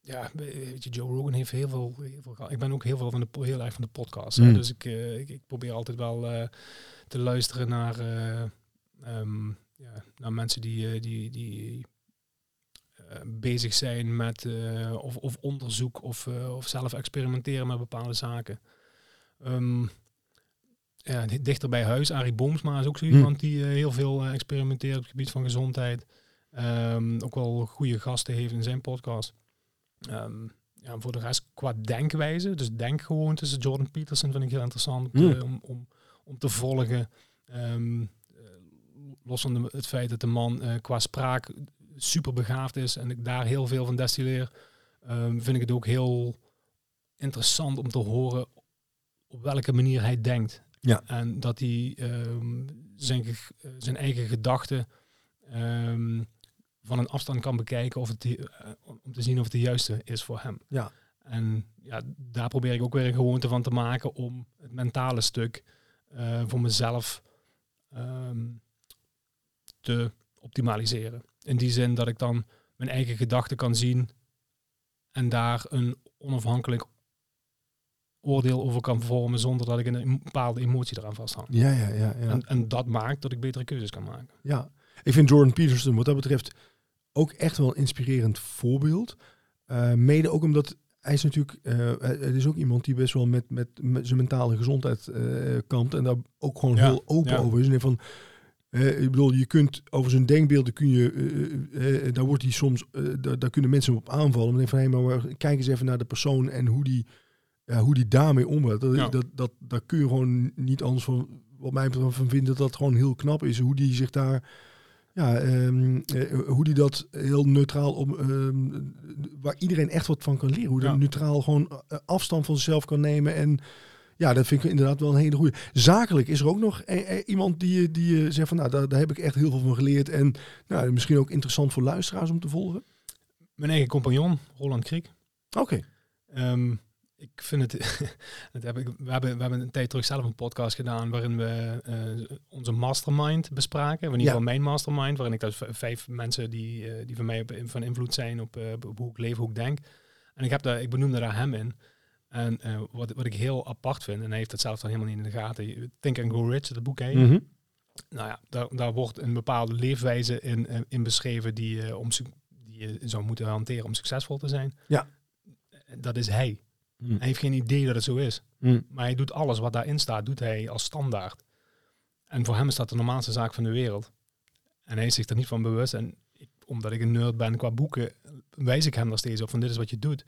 ja, weet je, Joe Rogan heeft heel veel, heel veel gehad. Ik ben ook heel veel van de, heel erg van de podcast. hè. Mm. Dus ik, eh, ik, ik probeer altijd wel te luisteren naar, ehm, ja, naar mensen die, eh, die, die eh, bezig zijn met eh, of, of onderzoek of, of zelf experimenteren met bepaalde zaken. Ehm, ja, di- dichter bij huis, Arie Boomsma is ook zo Hm. iemand die heel veel experimenteert op het gebied van gezondheid. Ehm, ook wel goede gasten heeft in zijn podcast. Ja, voor de rest qua denkwijze, dus denkgewoontes, Jordan Peterson vind ik heel interessant Hm. om, om, om te volgen. Ehm, eh, los van het feit dat de man eh, qua spraak super begaafd is en ik daar heel veel van destilleer, ehm, vind ik het ook heel interessant om te horen op welke manier hij denkt. Ja. En dat hij ehm, zijn, eh, zijn eigen gedachten ehm, van een afstand kan bekijken of het die- eh, om te zien of het de juiste is voor hem. Ja. En ja, daar probeer ik ook weer een gewoonte van te maken om het mentale stuk voor mezelf te optimaliseren. In die zin dat ik dan mijn eigen gedachten kan zien en daar een onafhankelijk oordeel over kan vormen zonder dat ik een bepaalde emotie eraan vasthang. Ja, ja, ja. ja. En, en dat maakt dat ik betere keuzes kan maken. Ja, ik vind Jordan Peterson wat dat betreft ook echt wel een inspirerend voorbeeld. Eh, mede ook omdat hij is natuurlijk, eh, het is ook iemand die best wel met, met, met zijn mentale gezondheid eh kampt en daar ook gewoon Ja, heel open ja. over is. En van, eh, ik bedoel, je kunt over zijn denkbeelden kun je, eh, eh, eh, daar wordt hij soms, eh, daar, daar kunnen mensen op aanvallen. Maar denk van, hé, maar kijk eens even naar de persoon en hoe die, hoe die daarmee omgaat. Dat, Ja. dat, dat, daar kun je gewoon niet anders van, wat mij betreft, van vinden dat dat gewoon heel knap is. Hoe die zich daar, ja, ehm, eh, hoe die dat heel neutraal, om, ehm, waar iedereen echt wat van kan leren. Hoe die Ja. neutraal gewoon afstand van zichzelf kan nemen en ja, dat vind ik inderdaad wel een hele goede. Zakelijk is er ook nog eh, eh, iemand die, die eh, zegt van, nou, daar, daar heb ik echt heel veel van geleerd. En nou, misschien ook interessant voor luisteraars om te volgen. Mijn eigen compagnon, Roland Kriek. Oké. Ehm, ik vind het. <laughs> dat heb ik, we, hebben, we hebben een tijd terug zelf een podcast gedaan waarin we onze mastermind bespraken. In ieder Ja. geval mijn mastermind, waarin ik dus vijf mensen die, die van mij op- van invloed zijn op, op hoe ik leef, hoe ik denk. En ik, heb daar, ik benoemde daar hem in. En eh, wat, wat ik heel apart vind, en hij heeft het zelf dan helemaal niet in de gaten. Think and Go Rich, dat boek? Mhm. Nou ja, daar, daar wordt een bepaalde leefwijze in, eh, in beschreven die, je om, die je zou moeten hanteren om succesvol te zijn. Ja. Dat is hij. Hm. Hij heeft geen idee dat het zo is. Hm. Maar hij doet alles wat daarin staat, doet hij als standaard. En voor hem is dat de normaalste zaak van de wereld. En hij is zich er niet van bewust. En ik, omdat ik een nerd ben qua boeken, wijs ik hem daar steeds op van dit is wat je doet.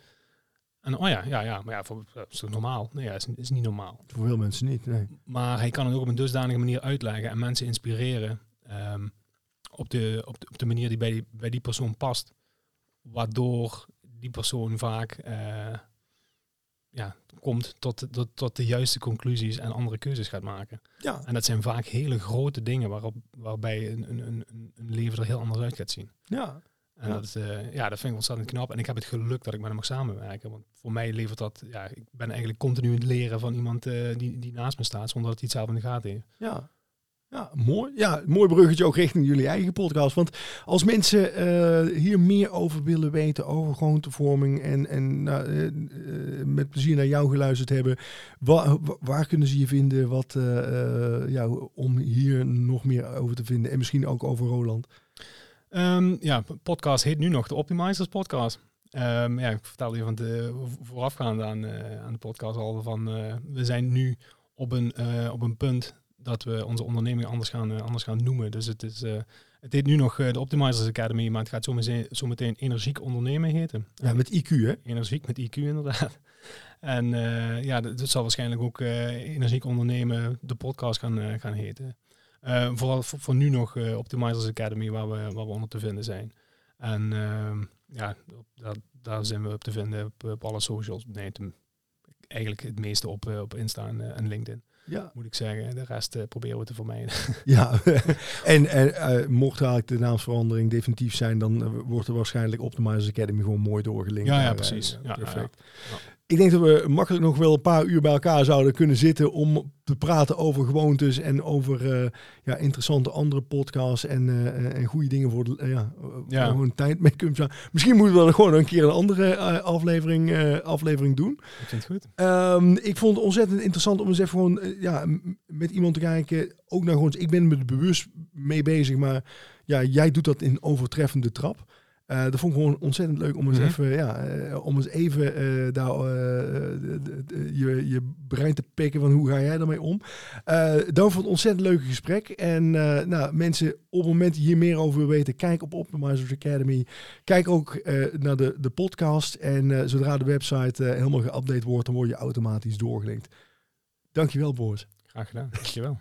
En oh ja, ja, ja, maar ja, voor, dat is toch normaal? Nee, ja, is, is niet normaal. Voor veel mensen niet, nee. Maar hij kan het ook op een dusdanige manier uitleggen en mensen inspireren ehm, op, de, op, de, op de manier die bij die, bij die persoon past. Waardoor die persoon vaak eh, ja, komt tot, tot, tot de juiste conclusies en andere keuzes gaat maken. Ja, En dat zijn vaak hele grote dingen waarop, waarbij een, een, een, een leven er heel anders uit gaat zien. ja. En Ja. dat, eh, ja, dat vind ik ontzettend knap. En ik heb het geluk dat ik met hem mag samenwerken. Want voor mij levert dat... Ja, ik ben eigenlijk continu aan het leren van iemand eh, die, die naast me staat... zonder dat hij het zelf in de gaten heeft. Ja. Ja, mooi. Ja, mooi bruggetje ook richting jullie eigen podcast. Want als mensen eh, hier meer over willen weten, over gewoontevorming en, en nou, met plezier naar jou geluisterd hebben, wa- wa- waar kunnen ze je vinden wat, ja, om hier nog meer over te vinden? En misschien ook over Roland. Ehm, ja, podcast heet nu nog de Optimizers podcast. Ehm, ja, ik vertelde je van de voorafgaande aan, eh, aan de podcast al van... eh, we zijn nu op een, eh, op een punt dat we onze onderneming anders gaan, anders gaan noemen. Dus het, is, het heet nu nog de Optimizers Academy, maar het gaat zometeen, zometeen energiek ondernemen heten. Ja, met IQ, hè? Energiek met IQ inderdaad. En ja, dat dat zal waarschijnlijk ook energiek ondernemen de podcast gaan, gaan heten. Eh, vooral voor, voor nu nog eh, Optimizers Academy, waar we, waar we onder te vinden zijn. En ehm, ja, op- daar, daar zijn we op te vinden op, op alle socials. Nee, te- eigenlijk het meeste op, eh, op Insta en, eh, en LinkedIn, Ja. moet ik zeggen. De rest proberen we te vermijden. <laughs> Ja, <laughs> en, en mocht eigenlijk de naamsverandering definitief zijn, dan wordt er waarschijnlijk Optimizers Academy gewoon mooi doorgelinkt. Ja, ja, precies. Ja, perfect. ja. Ik denk dat we makkelijk nog wel een paar uur bij elkaar zouden kunnen zitten om te praten over gewoontes en over eh, ja, interessante andere podcasts en, eh, en goede dingen voor de, eh, ja, Ja. gewoon tijd mee kunnen. Misschien moeten we dan gewoon een keer een andere aflevering, aflevering doen. Ik vind het goed. Ehm, ik vond het ontzettend interessant om eens even gewoon ja, met iemand te kijken. Ook naar gewoon, ik ben me er bewust mee bezig, maar ja, jij doet dat in overtreffende trap. Eh, dat vond ik gewoon ontzettend leuk om eens Mhm. even, ja, eh, om eens even eh, daar, eh, de- de- de- je, je brein te pikken van hoe ga jij daarmee om. Eh dan vond het ontzettend leuke gesprek. En eh, nou, mensen, op het moment dat je hier meer over wil weten, kijk op Optimizers Academy. Kijk ook eh, naar de, de podcast. En eh, zodra de website helemaal geüpdate wordt, dan word je automatisch doorgelinkt. Dankjewel, Boris. Graag gedaan. Dankjewel.